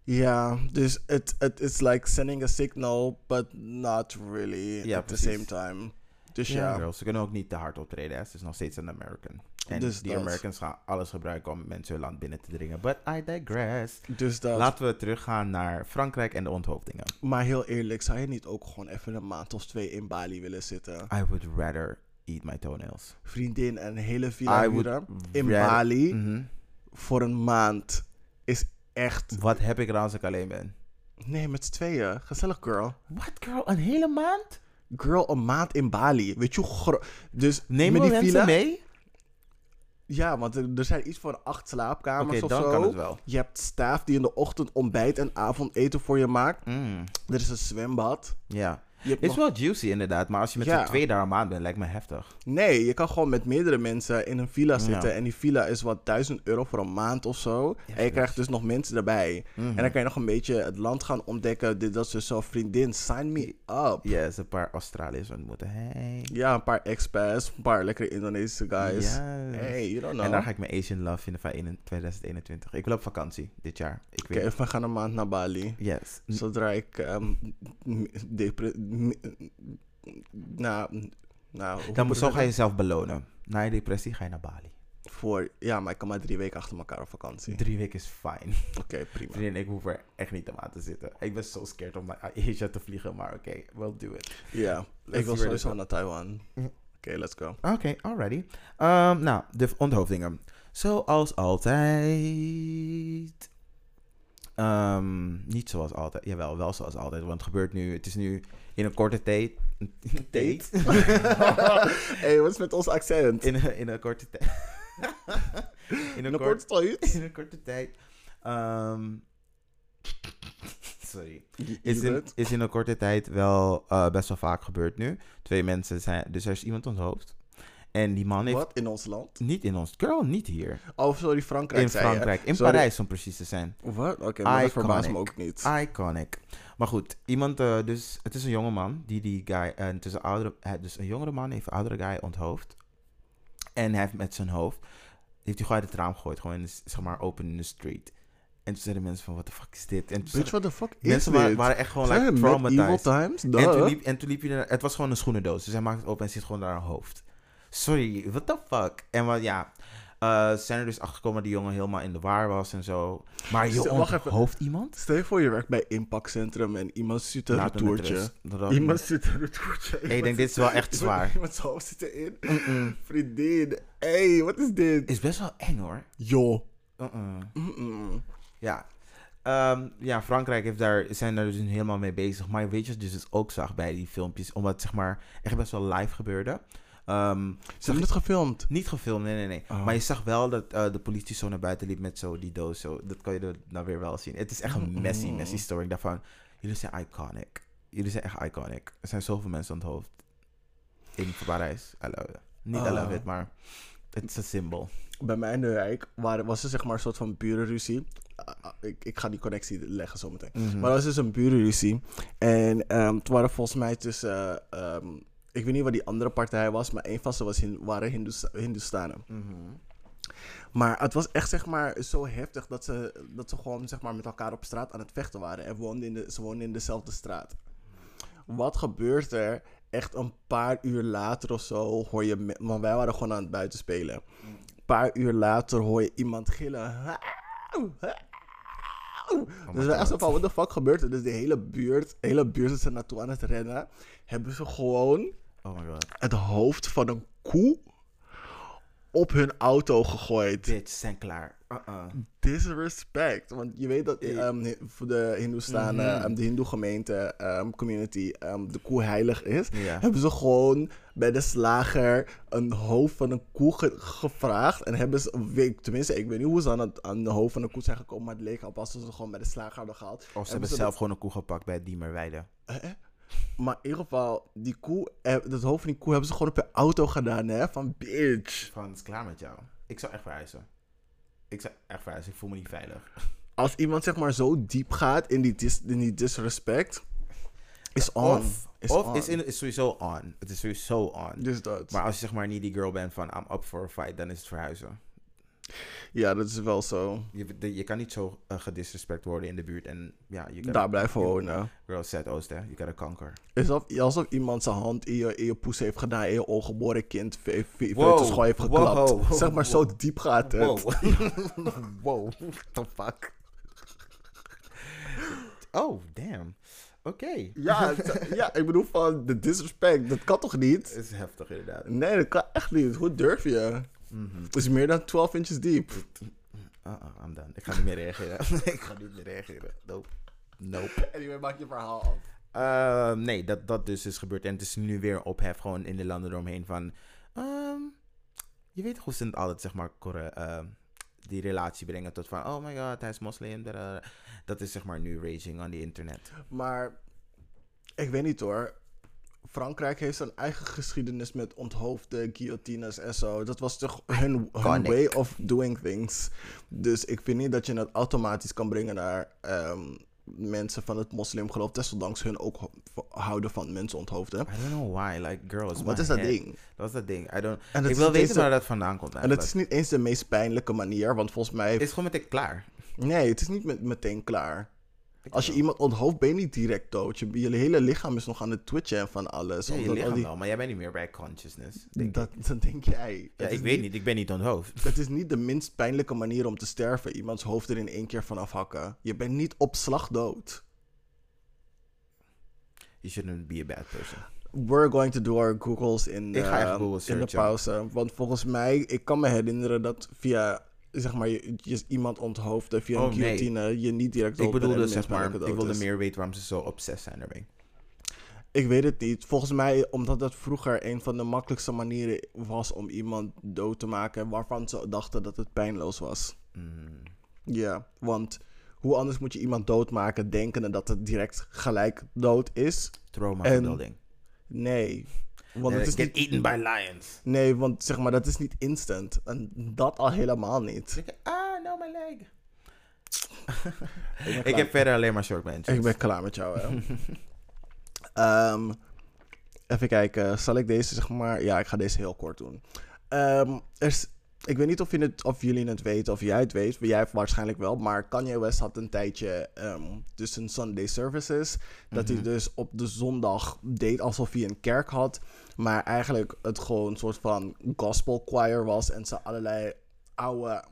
Ja, dus het het is like sending a signal, but not really Ja, at the same time. Dus Ja, ja, girl, ze kunnen ook niet te hard optreden. hè. Ze is nog steeds een American. En Dus die dat. Americans gaan alles gebruiken om mensen hun land binnen te dringen. But I digress. dus dat. Laten we teruggaan naar Frankrijk en de onthoofdingen. Maar heel eerlijk, zou je niet ook gewoon even een maand of twee in Bali willen zitten? I would rather eat my toenails. Vriendin en een hele villa I would huren in rather- Bali Mhm. voor een maand is echt... Wat heb ik er als ik alleen ben? Nee, met z'n tweeën. Gezellig, girl. What girl, een hele maand? Girl, een maand in Bali. Weet je hoe. Dus we die mensen villa... mee? Ja, want er, er zijn iets van acht slaapkamers Oké, of dan zo. kan het wel. Je hebt staaf die in de ochtend ontbijt en avondeten voor je maakt. Mm, Er is een zwembad. Ja. Je hebt Is wel juicy inderdaad, maar als je met Ja. z'n twee daar een maand bent, lijkt me heftig. Nee, je kan gewoon met meerdere mensen in een villa zitten. En die villa is wat 1000 euro voor een maand of zo. en je krijgt dus nog mensen erbij. Mhm. En dan kan je nog een beetje het land gaan ontdekken. Dit, dat is zo, vriendin, sign me up. Yes, een paar Australiërs ontmoeten. Hey. Ja, een paar expats, een paar lekkere Indonesische guys. Yes. Hey, you don't know. En daar ga ik mijn Asian love vinden van in 2021. Ik wil op vakantie dit jaar. Oké, we gaan een maand naar Bali. Yes. Zodra ik... ehm, m- depre- nou, nou, Dan moet zo ga je jezelf belonen. Na je depressie ga je naar Bali. Voor, ja, maar ik kan maar drie weken achter elkaar op vakantie. Oké, Drie weken is fijn. prima. Vriendin, ik hoef er echt niet aan te zitten. Ik ben zo scared om naar Asia te vliegen, maar oké, we'll do it. Ja, ik wil sowieso naar Taiwan. Mhm. Oké, let's go. Oké, alrighty. Ehm, nou, de onthoofdingen. Zoals altijd. Ehm, niet zoals altijd. Jawel, wel zoals altijd. Want het gebeurt nu. Het is nu in een korte tijd. Tijd? <laughs> hey, wat is met ons accent? In, een- in een korte <laughs> tijd. in, een korte tijd? In een korte tijd. Sorry. Is in, is in een korte tijd wel eh, best wel vaak gebeurd nu. Twee mensen zijn. Dus er is iemand onthoofd. En die man heeft. Wat? In ons land? Niet in ons. Girl, niet hier. Oh, sorry, Frankrijk In zei je. Frankrijk. In Sorry. Parijs om precies te zijn. Wat? Oké, maar dat verbaast me ook niet. Iconic. Maar goed, iemand, eh, dus het is een jonge man die die guy, en het is een oudere, eh, dus een jongere man heeft een oudere guy onthoofd. En hij heeft met zijn hoofd, heeft hij gewoon uit het raam gegooid, gewoon in de, zeg maar open in de street. En toen zeiden mensen van, what the fuck is dit? En Bitch, what the fuck is mensen dit? waren, waren echt gewoon Zijn like, evil traumatized. En toen, liep, en toen liep hij er, het was gewoon een schoenendoos. Dus hij maakt het open en ziet gewoon daar een hoofd. Sorry, what the fuck? En wat, ja, ze zijn er dus achter gekomen dat die jongen helemaal in de war was en zo. Maar je onthoofd iemand? Stel je voor je werkt bij Impact Centrum en iemand stuurt een retourtje. Iemand stuurt een retourtje. Ik denk, dit is wel echt zwaar. Iemand zijn hoofd zit erin. Vriendin, hey, wat is dit? Is best wel eng hoor. Uh-uh. Mm-mm. Ja. Ehm, ja, Frankrijk heeft daar, zijn daar dus helemaal mee bezig. Maar weet je wat je dus ook zag bij die filmpjes? Omdat het zeg maar echt best wel live gebeurde. Ze hebben het gefilmd. niet gefilmd, nee, nee, nee. Oh. Maar je zag wel dat eh, de politie zo naar buiten liep met zo die doos. Zo. Dat kan je er nou weer wel zien. Het is echt een messy, Mm. messy story. Daarvan, jullie zijn iconic. Jullie zijn echt iconic. Er zijn zoveel mensen aan het hoofd. In Parijs. I love it. Niet I love Ah. it, maar het is een symbool. Bij mij in de wijk was er zeg maar een soort van burenruzie. Ah, ah, ik, ik ga die connectie leggen zometeen. Mhm. Maar dat was dus een burenruzie. En ehm het waren volgens mij tussen... ehm, ik weet niet wat die andere partij was, maar een van ze was waren Hindoes- Hindoestanen. Mhm. Maar het was echt zeg maar zo heftig dat ze, dat ze gewoon zeg maar met elkaar op straat aan het vechten waren. En woonden in de, ze woonden in dezelfde straat. Wat gebeurt er? Echt een paar uur later of zo hoor je... Want wij waren gewoon aan het buiten spelen. Een paar uur later hoor je iemand gillen. dus wij echt zo van, what the fuck gebeurt er? Dus de hele buurt, de hele buurt is er naartoe aan het rennen. Hebben ze gewoon Oh my god. het hoofd van een koe op hun auto gegooid. Bitch, zijn klaar. Uh-uh. Disrespect. Want je weet dat ehm, voor de Hindoestanen, Mhm. ehm, de Hindoe gemeente, ehm, community, de koe heilig is. Hebben ze gewoon bij de slager een hoofd van een koe ge- gevraagd. En hebben ze, weet, tenminste, ik weet niet hoe ze aan, het, aan de hoofd van een koe zijn gekomen. Maar het leek op alsof ze gewoon bij de slager hadden gehaald. Of ze hebben ze zelf gewoon een koe gepakt bij Diemerweide. Eh, eh. Maar in ieder geval, die koe, eh, het hoofd van die koe hebben ze gewoon op je auto gedaan, hè? Van bitch. Van, het is klaar met jou. Ik zou echt verhuizen. Ik zou echt verhuizen. Ik voel me niet veilig. Als iemand zeg maar zo diep gaat in die, dis, in die disrespect, is on. Of, is of on. is, in, is sowieso on. Het is sowieso on. Dus dat. Maar als je zeg maar niet die girl bent van I'm up for a fight, dan is het verhuizen. Ja, dat is wel zo. Je, de- je kan niet zo uh, gedisrespect worden in de buurt. En ja, je Daar blijven wonen. Girl said Oost, hè. You gotta conquer. Is alsof, alsof iemand zijn hand in je, in je poes heeft gedaan en je ongeboren kind ve- ve- Wow. foetus gewoon heeft geklapt. Wow. Zeg maar, zo diep gaat het. Wow. <laughs> wow. What the fuck? Oh, damn. Oké. Ja, ja, ik bedoel van de disrespect, dat kan toch niet? Het is heftig inderdaad. Nee, dat kan echt niet. Hoe durf je? Mhm. Het is meer dan 12 inches diep. Uh-uh, I'm done. Ik ga niet meer reageren. <laughs> ik ga niet meer reageren. Nope. Nope. <laughs> Anyway, maak je verhaal af. Ehm, nee, dat, dat dus is gebeurd. En het is nu weer ophef gewoon in de landen eromheen van... ehm, je weet hoe ze het altijd, zeg maar, ehm, die relatie brengen tot van... Oh my god, hij is moslim. da, da, da. Dat is zeg maar nu raging on the internet. Maar ik weet niet hoor. Frankrijk heeft zijn eigen geschiedenis met onthoofden, guillotines en zo. Dat was toch hun, way of doing things. Dus ik vind niet dat je het automatisch kan brengen naar ehm, mensen van het moslimgeloof. Desondanks hun ook ho- houden van mensen onthoofden. I don't know why. Like, girl, it's Wat is dat head. ding? Dat is dat ding. I don't... En ik wil weten waar dat vandaan komt En eigenlijk. het is niet eens de meest pijnlijke manier, want volgens mij... Het is gewoon meteen klaar. Nee, het is niet met, meteen klaar. Als je wel. iemand onthoofd, ben je niet direct dood. Je, je hele lichaam is nog aan het twitchen en van alles. Ja, je lichaam die- wel, maar jij bent niet meer bij consciousness. Denk dat, ik. dat denk jij. Ja, ik weet niet. Ik ben niet onthoofd. Het is niet de minst pijnlijke manier om te sterven. Iemands hoofd er in één keer van afhakken. Je bent niet op slag dood. You shouldn't be a bad person. We're going to do our Googles in, Ik ga eh, Google in de pauze. Want volgens mij, ik kan me herinneren dat via zeg maar, je, je iemand onthoofden via Oh, een nee. guillotine je niet direct Ik bedoelde, de zeg maar, ik wilde is. meer weten waarom ze zo obsessief zijn ermee. Ik weet het niet. Volgens mij, omdat dat vroeger een van de makkelijkste manieren was om iemand dood te maken, waarvan ze dachten dat het pijnloos was. Mm. Ja, want hoe anders moet je iemand doodmaken, denkende dat het direct gelijk dood is? Trauma En-. Nee. Want het is get niet, eaten by lions. nee, want zeg maar, dat is niet instant. En dat al helemaal niet. Ik- Ah, no, my leg. Ik heb verder alleen maar short mentions. ik ben klaar met jou, hè. <laughs> Ehm, even kijken, zal ik deze zeg maar... Ja, ik ga deze heel kort doen. Ehm, er is ik weet niet of, je het, of jullie het weten of jij het weet, maar jij waarschijnlijk wel. Maar Kanye West had een tijdje ehm dus een Sunday services. Dat hij dus op de zondag deed alsof hij een kerk had. Maar eigenlijk het gewoon een soort van gospel choir was. En ze allerlei oude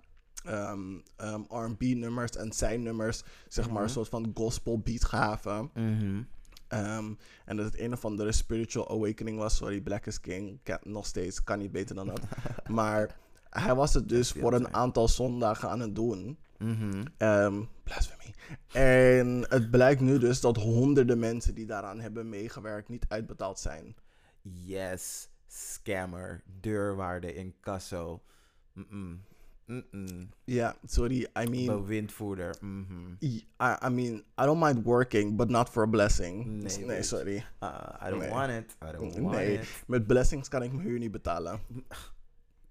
ehm, ehm, R&B nummers en zijn nummers, zeg maar, een soort van gospel beat gaven. Mhm. En dat het een of andere spiritual awakening was. Sorry, Black is King. Kan, nog steeds, kan niet beter dan dat. <laughs> maar hij was het dus voor een aantal zondagen aan het doen. Blasphemy. En het blijkt nu dus dat honderden mensen die daaraan hebben meegewerkt niet uitbetaald zijn. Yes, scammer, deurwaarde, incasso. Mm-mm. Mm-mm. Ja, sorry. I mean, Bewindvoerder. mhm. I, I mean, I don't mind working, but not for a blessing. Nee, Nee, sorry. Uh, I don't Nee. want it. I don't want Nee, it. met blessings kan ik mijn huur niet betalen.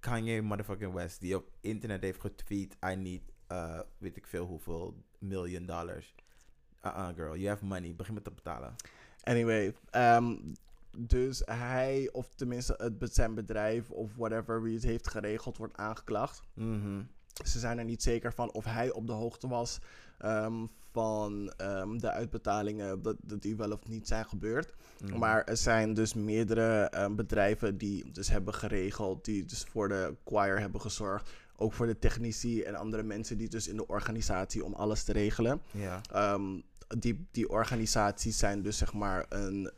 Kanye motherfucking West, die op internet heeft getweet, I need, uh, weet ik veel hoeveel, million dollars. Uh-uh, girl, you have money. Begin met te betalen. Anyway, ehm, dus hij, of tenminste het, zijn bedrijf of whatever wie het heeft geregeld, wordt aangeklaagd. Mhm. Ze zijn er niet zeker van of hij op de hoogte was ehm, van ehm, de uitbetalingen, dat, dat die wel of niet zijn gebeurd. Mhm. Maar er zijn dus meerdere ehm, bedrijven die dus hebben geregeld, die dus voor de choir hebben gezorgd. Ook voor de technici en andere mensen die dus in de organisatie om alles te regelen. Ja. Die, die organisaties zijn dus zeg maar een,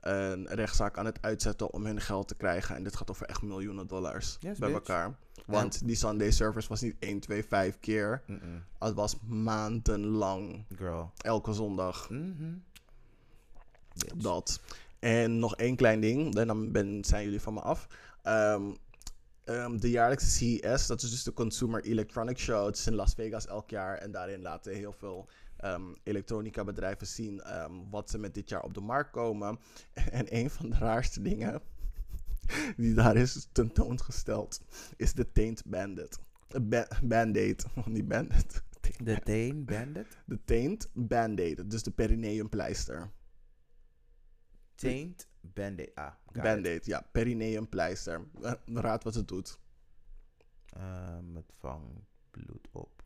een rechtszaak aan het uitzetten om hun geld te krijgen. En dit gaat over echt miljoenen dollars Yes, bij bitch. elkaar. Want die Sunday service was niet 1, 2, 5 keer. Het was maandenlang. Girl. Elke zondag. Mhm. Bitch. Dat. En nog één klein ding. En dan ben, zijn jullie van me af. Ehm, ehm, de jaarlijkse CES, dat is dus de Consumer Electronic Show. Het is in Las Vegas elk jaar. En daarin laten heel veel ehm, elektronica bedrijven zien ehm, wat ze met dit jaar op de markt komen. <laughs> En een van de raarste dingen <laughs> die daar is tentoongesteld, is de Taint Bandit. Ba- Band-Aid, <laughs> niet Bandit. De Teen Bandit? De Taint Band-Aid, dus de perineum-pleister. Taint Bandit. Ah. Band-Aid, ja, perineum-pleister. Eh, raad wat het doet. Ehm, het vangt bloed op.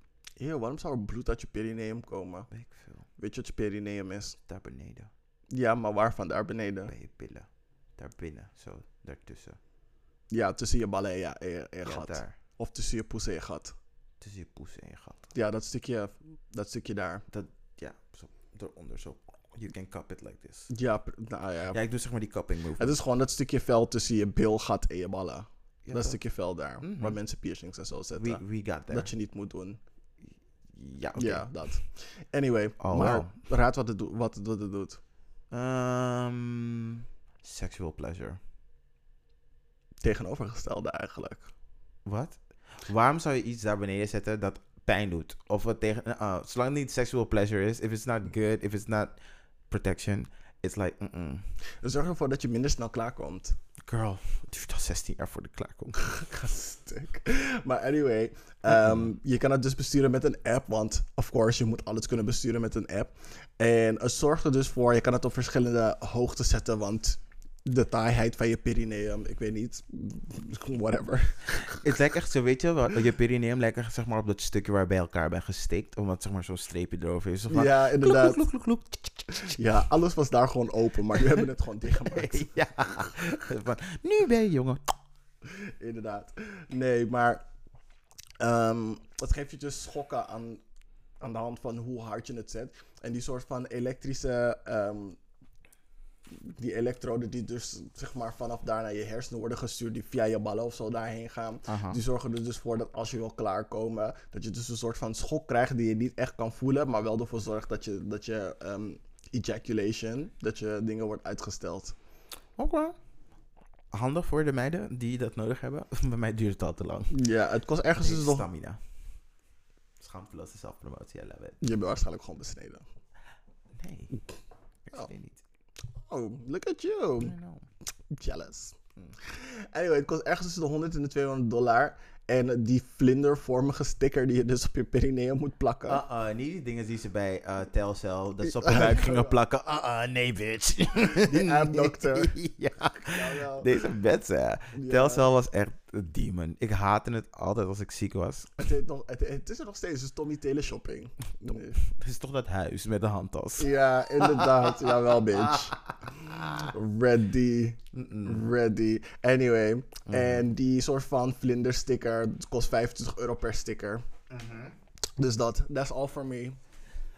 Eeuw, waarom zou er bloed uit je perineum komen? Weet ik veel. Weet je wat je perineum is? Daar beneden. Ja, maar waarvan? Daar beneden. Bij je billen. Daar binnen. Zo, daartussen. Ja, tussen je ballen en je, en je, en je Ja, gat. daar. Of tussen je poes en je gat. Tussen je poes en je gat. Ja, dat stukje, dat stukje daar. Dat, ja, zo eronder. Zo. You can cup it like this. Ja, nou ja. Ja, ik doe zeg maar die cupping move. Het is gewoon dat stukje vel tussen je bilgat en je ballen. Ja, dat stukje vel daar. Mhm. Waar mensen piercings en zo zetten. we, we got there. Dat je niet moet doen. Ja. Ja, dat. Anyway, Oh, maar wow. raad wat het, doet wat, wat het doet. Ehm, sexual pleasure. Tegenovergestelde eigenlijk. Wat? Waarom zou je iets daar beneden zetten dat pijn doet? Of wat tegen... uh, zolang het niet sexual pleasure is, if it's not good, if it's not protection, it's like, mm-mm. Dus zorg ervoor dat je minder snel klaarkomt. Girl, het duurt al 16 jaar voor de klaarkomt. <laughs> Ga stuk. Maar anyway, ehm, je kan het dus besturen met een app. Want, of course, je moet alles kunnen besturen met een app. En het zorgt er dus voor, je kan het op verschillende hoogtes zetten. Want de taaiheid van je perineum, ik weet niet, whatever. <laughs> Het lijkt echt zo, weet je, wat- je perineum lijkt echt zeg maar op dat stukje waar bij elkaar bent gestikt. Omdat zeg maar zo'n streepje erover is. Ja, inderdaad. kloek, kloek, kloek, Ja, alles was daar gewoon open, maar nu hebben we het gewoon dichtgemaakt. <laughs> ja. Van, nu ben je jongen. Inderdaad. Nee, maar ehm, het geeft je dus schokken aan, aan de hand van hoe hard je het zet. En die soort van elektrische, ehm, die elektroden die dus zeg maar vanaf daar naar je hersenen worden gestuurd, die via je ballen of zo daarheen gaan. Aha. Die zorgen er dus voor dat als je wil klaarkomen, dat je dus een soort van schok krijgt die je niet echt kan voelen, maar wel ervoor zorgt dat je, dat je ehm, ejaculation, dat je dingen wordt uitgesteld. Oké. Handig voor de meiden die dat nodig hebben. <laughs> Bij mij duurt het al te lang. Ja, het kost ergens dus nog... Stamina. Schaamteloze zelfpromotie, I love it. Je bent waarschijnlijk gewoon besneden. Nee. Ik Oh. niet. Oh, look at you. I don't know. Jealous. Anyway, het kost ergens tussen de 100 en de 200 dollar. En die vlindervormige sticker die je dus op je perineum moet plakken. Uh-uh, niet die dingen die ze bij eh Telcel, dat ze op <laughs> de buik gingen plakken. Uh-uh, nee bitch. Die aapdokter. <laughs> ja, Jawel. deze mensen. Telcel was echt demon. Ik haatte het altijd als ik ziek was. Het, heet nog, het, het is er nog steeds, dus Tommy Teleshopping. Nee. Het is toch dat huis met de handtas. Ja, inderdaad. <laughs> Jawel, bitch. Ready. Ready. Anyway. En die soort van vlindersticker het kost 25 euro per sticker. Dus dat, that's all for me.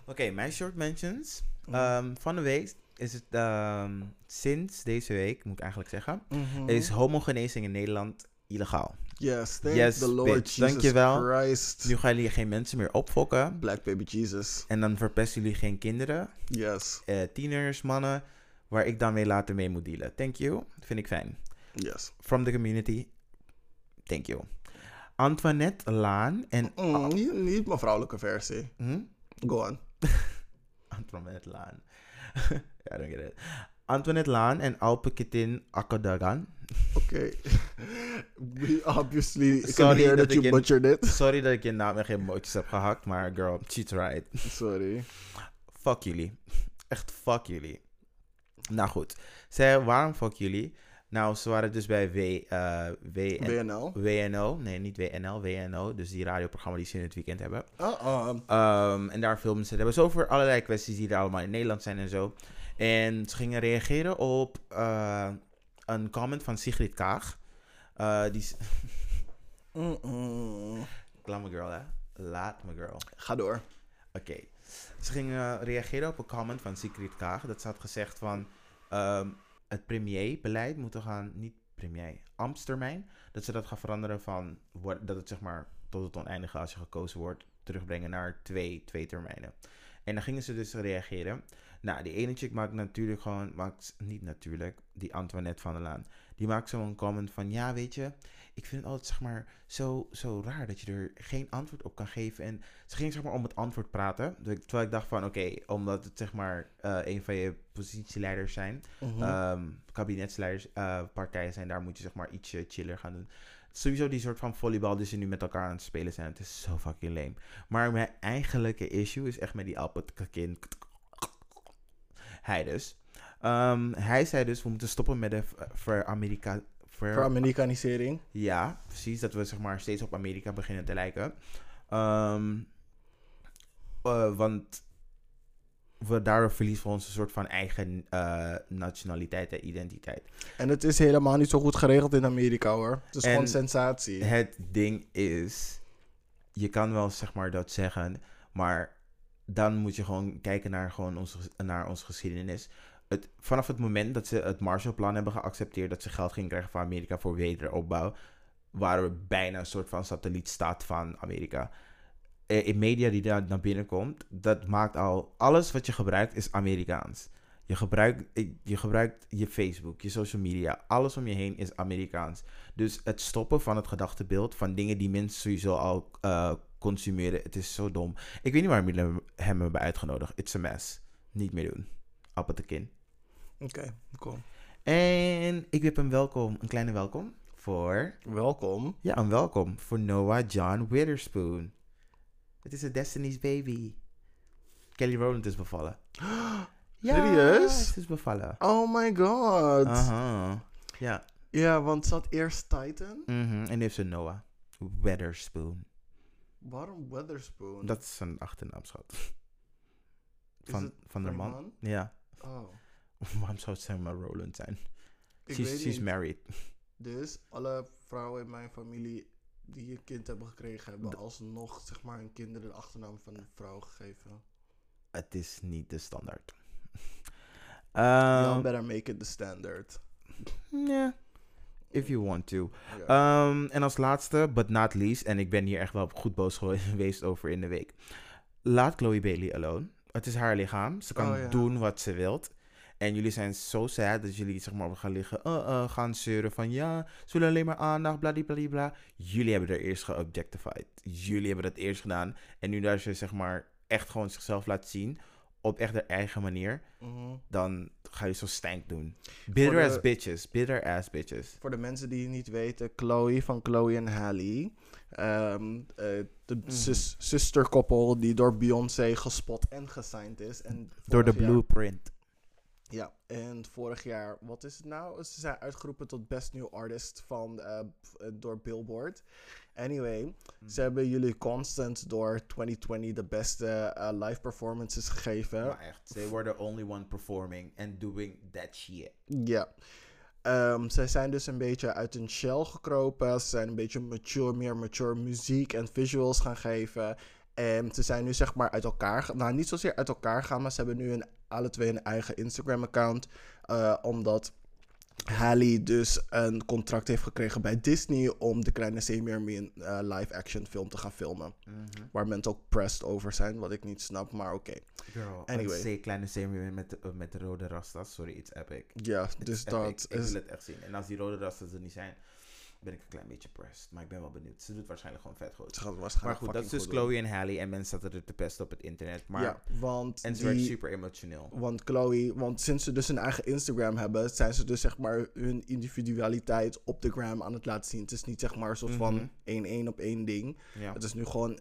Oké, mijn short mentions. Ehm, van de week is het ehm, sinds deze week, moet ik eigenlijk zeggen, is homogenezing in Nederland illegaal. Yes, thank Yes, the Lord bitch. Jesus Dankjewel. Christ. Nu gaan jullie geen mensen meer opfokken. Black baby Jesus. En dan verpesten jullie geen kinderen, Yes, eh, tieners, mannen, waar ik dan weer later mee moet dealen. Thank you. Vind ik fijn. yes. From the community. Thank you. Antoinette Laan en... Mm, niet, niet mijn vrouwelijke versie. Hm? Go on. <laughs> Antoinette Laan. <laughs> I don't get it. Antoinette Laan en Alpe Kitin Akadagan. Oké. <laughs> We obviously Sorry hear dat that you in- butchered it. Sorry dat ik je naam en geen mootjes heb gehakt, maar girl, she's right. Sorry. Fuck jullie. Echt fuck jullie. Nou goed. Zij, waarom fuck jullie? Nou, ze waren dus bij W, eh, WN WNL. WNO. Nee, niet WNL, WNO. Dus die radioprogramma die ze in het weekend hebben. Uh-uh. Ehm, en daar filmen ze. Het hebben ze over allerlei kwesties die er allemaal in Nederland zijn en zo. En ze gingen reageren op eh, een comment van Sigrid Kaag. Eh, die... <laughs> Mm-mm. Laat me girl, hè. Laat me girl. Ga door. Oké. Ze gingen reageren op een comment van Sigrid Kaag. Dat ze had gezegd van... ehm, het premierbeleid moet gaan... Niet premier, ambtstermijn. Dat ze dat gaan veranderen van... Dat het zeg maar tot het oneindige als je gekozen wordt... terugbrengen naar twee, twee termijnen. En dan gingen ze dus reageren. Nou, die ene chick maakt natuurlijk gewoon... Maakt, niet natuurlijk, die Antoinette van der Laan. Die maakt zo'n comment van... Ja, weet je... Ik vind het altijd zeg maar zo, zo raar dat je er geen antwoord op kan geven. En ze ging zeg maar om het antwoord praten. Terwijl ik dacht van oké, omdat het zeg maar eh, een van je positieleiders zijn, Mhm. ehm, kabinetsleiders, eh, partijen zijn, daar moet je zeg maar ietsje chiller gaan doen. Sowieso die soort van volleybal die ze nu met elkaar aan het spelen zijn, het is zo fucking lame. Maar mijn eigenlijke issue is echt met die Alpetkakin. Hij dus. Ehm, hij zei dus, we moeten stoppen met de ver-Amerika... ver- Voor Amerikanisering. ja, precies. Dat we zeg maar steeds op Amerika beginnen te lijken. Ehm, eh, want we daardoor verliezen we onze soort van eigen eh, nationaliteit en identiteit. En het is helemaal niet zo goed geregeld in Amerika hoor. Het is En- gewoon sensatie. Het ding is, je kan wel zeg maar dat zeggen, maar dan moet je gewoon kijken naar, gewoon onze, naar onze geschiedenis. Vanaf het moment dat ze het Marshallplan hebben geaccepteerd, dat ze geld gingen krijgen van Amerika voor wederopbouw, waren we bijna een soort van satellietstaat van Amerika. Eh, In media die daar naar binnen komt, dat maakt al, alles wat je gebruikt is Amerikaans. Je gebruikt, eh, je gebruikt je Facebook, je social media, alles om je heen is Amerikaans. Dus het stoppen van het gedachtebeeld van dingen die mensen sowieso al eh, consumeren, het is zo dom. Ik weet niet waarom jullie hem hebben uitgenodigd. It's a mess. Niet meer doen. Appel Oké, cool. En ik wip een welkom, een kleine welkom voor, Welkom. ja, een welkom voor Noah John Witherspoon. Het is een Destiny's baby. Kelly Rowland is bevallen. <gasps> Ja, Serieus? Ze is bevallen. Oh my god. Aha. Ja. Ja, want ze had eerst Titan. Mhm. En nu heeft ze Noah Witherspoon. Waarom Weatherspoon? Dat is een achternaam, schat. Van, het van haar man? man? Ja. Oh, Waarom zou het maar Roland zijn? ik she's she's married. Dus alle vrouwen in mijn familie die een kind hebben gekregen, hebben alsnog zeg maar hun kinderen de achternaam van de vrouw gegeven. Het is niet de standaard. <laughs> Y'all Um, better make it the standard. yeah, if you want to. Ja. Um, en als laatste, but not least, en ik ben hier echt wel goed boos <laughs> geweest over in de week. Laat Chloe Bailey alone. Het is haar lichaam. Ze kan Oh, ja. doen wat ze wilt. En jullie zijn zo sad dat jullie zeg maar gaan liggen, uh, uh, gaan zeuren van ja, ze willen alleen maar aandacht, bladibladibla. Jullie hebben er eerst geobjectified. Jullie hebben dat eerst gedaan. En nu daar ze zeg maar echt gewoon zichzelf laat zien, op echt de eigen manier, Mhm. dan ga je zo stank doen. Bitter de- ass bitches. Bitter ass bitches. Voor de mensen die het niet weten, Chloe van Chloe en Halle. ehm, eh, de Mhm. zusterkoppel die door Beyoncé gespot en gesigned is. En Door de jaar- blueprint. Ja, en vorig jaar, wat is het nou? Ze zijn uitgeroepen tot Best New Artist van, eh, eh, door Billboard. Anyway, Mhm. ze hebben jullie constant door 2020 de beste eh, live performances gegeven. Maar echt, they were the only one performing and doing that shit. Ja. Ehm, zij zijn dus een beetje uit hun shell gekropen. Ze zijn een beetje mature, meer mature muziek en visuals gaan geven. En ze zijn nu zeg maar uit elkaar, nou niet zozeer uit elkaar gaan, maar ze hebben nu een, alle twee een eigen Instagram-account. eh, omdat Halle dus een contract heeft gekregen bij Disney om de kleine Semi een eh, live-action film te gaan filmen. Waar mensen ook pressed over zijn, wat ik niet snap, maar oké. Girl, Anyway. een C kleine semi met, de- eh, met de rode rastas. Sorry, it's epic. Ja, It's dus epic. dat Ik is... wil het echt zien. En als die rode rastas er niet zijn, ben ik een klein beetje pressed. Maar ik ben wel benieuwd. Ze doet waarschijnlijk gewoon vet goed. Ze gaat het Maar waarschijnlijk goed, dat is dus Chloe en Halle. En mensen zaten er te pesten op het internet. Maar. Ja, want en ze werd super emotioneel. Want Chloe, want sinds ze dus een eigen Instagram hebben, zijn ze dus zeg maar hun individualiteit op de gram aan het laten zien. Het is niet zeg maar een soort Mhm. van één één op één ding. Ja. Het is nu gewoon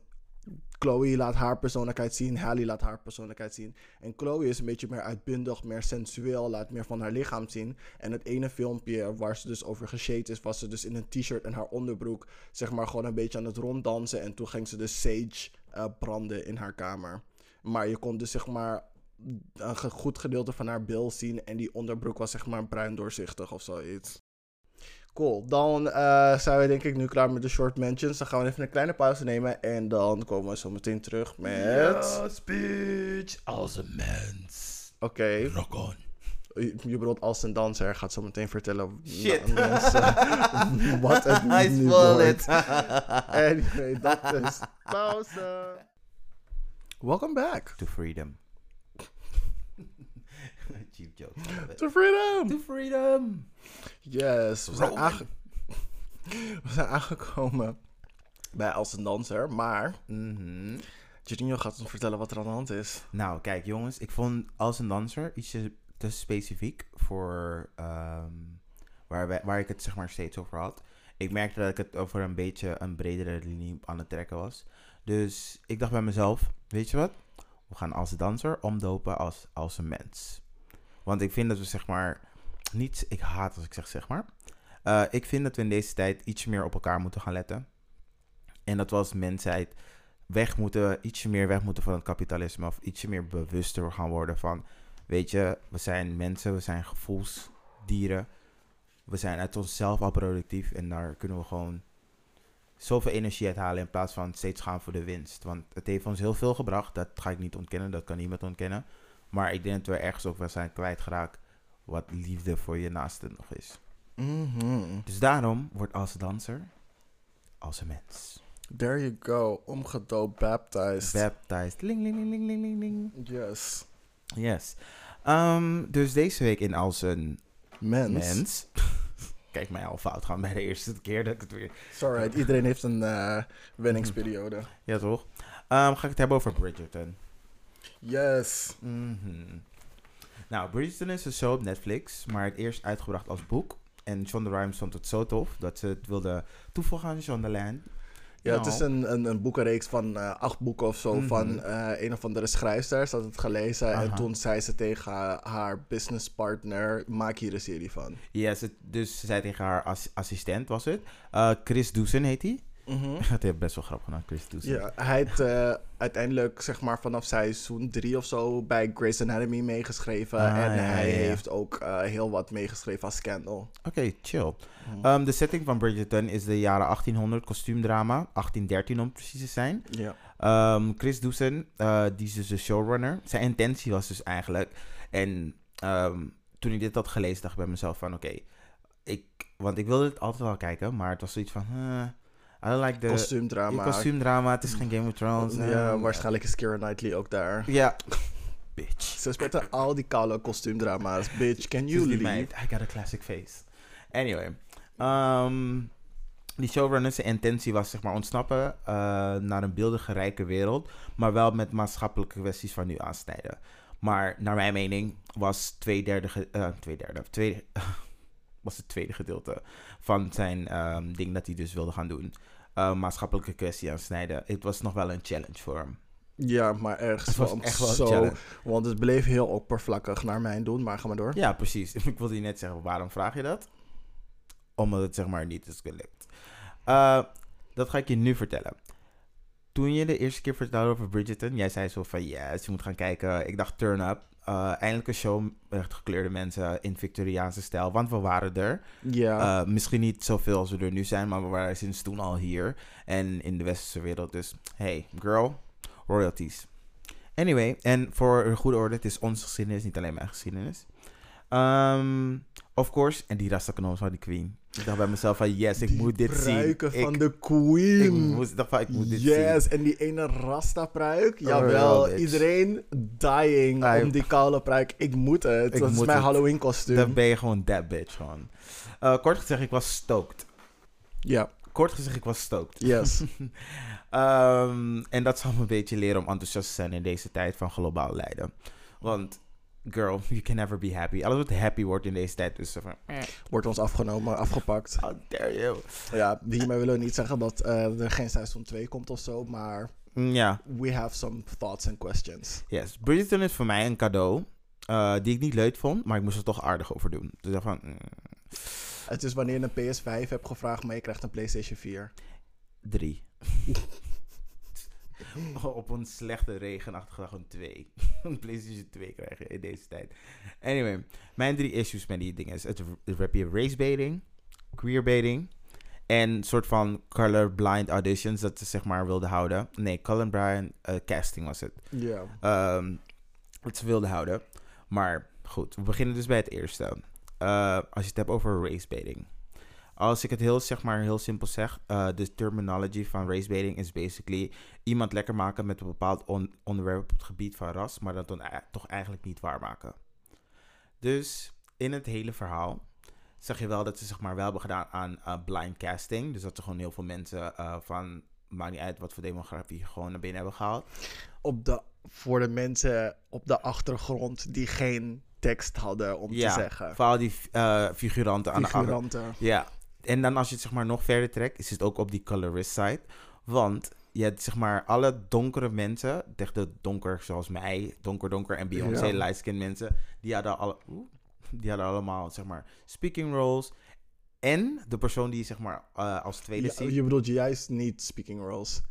Chloe laat haar persoonlijkheid zien, Halle laat haar persoonlijkheid zien. En Chloe is een beetje meer uitbundig, meer sensueel, laat meer van haar lichaam zien. En het ene filmpje waar ze dus over geshade is, was ze dus in een t-shirt en haar onderbroek, zeg maar gewoon een beetje aan het ronddansen. En toen ging ze dus sage eh, branden in haar kamer. Maar je kon dus zeg maar een goed gedeelte van haar bil zien. En die onderbroek was zeg maar bruin doorzichtig of zoiets. Cool. Dan eh, zijn we denk ik nu klaar met de short mentions. Dan gaan we even een kleine pauze nemen. En dan komen we zo meteen terug met... speech als een mens. Oké. Rock on. Je je bedoelt als een danser. Gaat zo meteen vertellen... Shit. <laughs> mensen <laughs> wat het I nu wordt. <laughs> Anyway, dat is pauze. Welcome back To freedom. Joke. <laughs> To freedom. To freedom. Yes, we zijn, Roman. aange- <laughs> we zijn aangekomen bij Als een Danser. Maar. Jorginho gaat ons vertellen wat er aan de hand is. Nou, kijk jongens, ik vond als een danser ietsje te specifiek voor ehm, waar, wij, waar ik het zeg maar steeds over had. Ik merkte dat ik het over een beetje een bredere linie aan het trekken was. Dus ik dacht bij mezelf, weet je wat? We gaan als een danser omdopen als, als een mens. Want ik vind dat we zeg maar niet, ik haat als ik zeg zeg maar. Eh, ik vind dat we in deze tijd iets meer op elkaar moeten gaan letten. En dat we als mensheid weg moeten, ietsje meer weg moeten van het kapitalisme. Of ietsje meer bewuster gaan worden van, weet je, we zijn mensen, we zijn gevoelsdieren. We zijn uit onszelf al productief en daar kunnen we gewoon zoveel energie uit halen in plaats van steeds gaan voor de winst. Want het heeft ons heel veel gebracht, dat ga ik niet ontkennen, dat kan niemand ontkennen. Maar ik denk dat we ergens ook wel zijn kwijtgeraakt wat liefde voor je naaste nog is. Mhm. Dus daarom wordt als danser als een mens. There you go. Omgedoopt, baptized. Baptized. Ling, ling, ling, ling, ling, ling, ling. yes. Yes. Ehm, dus deze week in als een Mens. mens. <laughs> Kijk mij al fout gaan bij de eerste keer dat ik het weer... Sorry, iedereen heeft een eh <laughs> wenningsperiode. Ja, toch? Ehm, ga ik het hebben over Bridgerton. Yes. Mhm. Nou, Bridgerton is een show op Netflix, maar het eerst uitgebracht als boek. En Shonda Rhimes vond het zo tof dat ze het wilde toevoegen aan Shondaland. Ja, het is Nou. een, een, een boekenreeks van eh, acht boeken of zo Mhm. van eh, een of andere schrijfster. Ze had het gelezen en toen zei ze tegen haar, haar businesspartner, maak hier een serie van. Yes, het, dus ze zei tegen haar ass- assistent, was het. Eh, Chris Doesen heet hij. <laughs> Het heeft best wel grappig gedaan, Chris Doesen. Ja, hij heeft eh, uiteindelijk zeg maar vanaf seizoen drie of zo bij Grey's Anatomy meegeschreven. Ah, en ja, hij ja, ja. heeft ook eh, heel wat meegeschreven als Scandal. Oké, chill. Mhm. Ehm, de setting van Bridgerton is de jaren 1800 kostuumdrama. 1813 om precies te zijn. ja. Ehm, Chris Doesen, eh, die is dus de showrunner. Zijn intentie was dus eigenlijk... En ehm, toen ik dit had gelezen, dacht ik bij mezelf van... Oké, ik... Want ik wilde het altijd wel kijken, maar het was zoiets van... I don't like the... Kostuumdrama. Kostuumdrama, het is geen Game of Thrones. Ja, waarschijnlijk is Keira Knightley ook daar. Ja. <laughs> Bitch. Ze speelt al die koude kostuumdrama's. Bitch, can you leave? meid, I got a classic face. Anyway. ehm, die showrunners intentie was zeg maar ontsnappen eh, naar een beeldige rijke wereld. Maar wel met maatschappelijke kwesties van nu aansnijden. Maar naar mijn mening was twee derde, eh, twee derde, tweede, <laughs> was het tweede gedeelte van zijn ehm, ding dat hij dus wilde gaan doen. Eh, maatschappelijke kwestie aansnijden. Het was nog wel een challenge voor hem. Ja, maar ergens Het was echt wel zo, challenge. Want het bleef heel oppervlakkig naar mijn doen, maar ga maar door. Ja, precies. <laughs> Ik wilde je net zeggen, waarom vraag je dat? Omdat het zeg maar niet is gelukt. Eh, dat ga ik je nu vertellen. Toen je de eerste keer vertelde over Bridgerton, jij zei zo van yes, je moet gaan kijken. Ik dacht turn up. Eh, eindelijk een show met gekleurde mensen in Victoriaanse stijl, want we waren er. Ja, Eh, misschien niet zoveel als we er nu zijn, maar we waren sinds toen al hier. En in de westerse wereld. Dus hey, girl, royalties. Anyway, en voor een goede orde, het is onze geschiedenis, niet alleen mijn geschiedenis. Ehm, of course, en die rastaknoos van die queen. Ik dacht bij mezelf van yes, ik die moet dit zien. pruiken van ik, de ik queen. moest, ik dacht van, ik moet dit zien. yes, en die ene Rasta-pruik. Oh, Jawel, iedereen dying om die koude pruik. Ik moet het. Ik dat is mijn het. Halloween-kostuum. Dan ben je gewoon that bitch gewoon. Eh, kort gezegd, ik was stoked. Ja, Kort gezegd, ik was stoked. yes. <laughs> Ehm, en dat zal me een beetje leren om enthousiast te zijn in deze tijd van globaal lijden. Want, girl, <laughs> you can never be happy. Alles wat happy wordt in deze tijd van... eh, Wordt ons afgenomen, afgepakt. How dare you? Ja, hiermee willen we niet zeggen dat eh, er geen seizoen 2 komt of zo, maar Mm, Ja, we have some thoughts and questions. yes. Bridgerton is voor mij een cadeau eh, die ik niet leuk vond, maar ik moest er toch aardig over doen. Dus van... mm, Het is wanneer je een PS5 hebt gevraagd, maar je krijgt een PlayStation 4. drie. <laughs> <laughs> Op een slechte regenachtige dag een 2. <laughs> een PlayStation 2 krijgen in deze tijd. Anyway, mijn drie issues met die dingen is: het, het heb je racebaiting, queerbaiting en soort van colorblind auditions dat ze zeg maar wilden houden. Nee, colorblind eh, casting was het. Ja. Ehm wat ze wilden houden. Maar goed, we beginnen dus bij het eerste. Eh, als je het hebt over racebaiting. Als ik het heel, zeg maar, heel simpel zeg, eh, de terminology van racebaiting is basically iemand lekker maken met een bepaald on- onderwerp op het gebied van ras, maar dat dan e- toch eigenlijk niet waarmaken. Dus in het hele verhaal zag je wel dat ze zeg maar wel hebben gedaan aan eh, blind casting. Dus dat ze gewoon heel veel mensen eh, van, maakt niet uit wat voor demografie, gewoon naar binnen hebben gehaald. Op de, voor de mensen op de achtergrond die geen tekst hadden om Ja, te zeggen. Vooral die eh, figuranten aan de Figuranten. Ja, en dan als je het zeg maar nog verder trekt, is het ook op die colorist side. Want je hebt zeg maar alle donkere mensen, echt de donker zoals mij, donker donker en Beyoncé, Ja. light skin mensen, die hadden, alle, die hadden allemaal zeg maar speaking roles. En de persoon die zeg maar eh, als tweede Ja, ziet, je bedoelt juist niet speaking roles.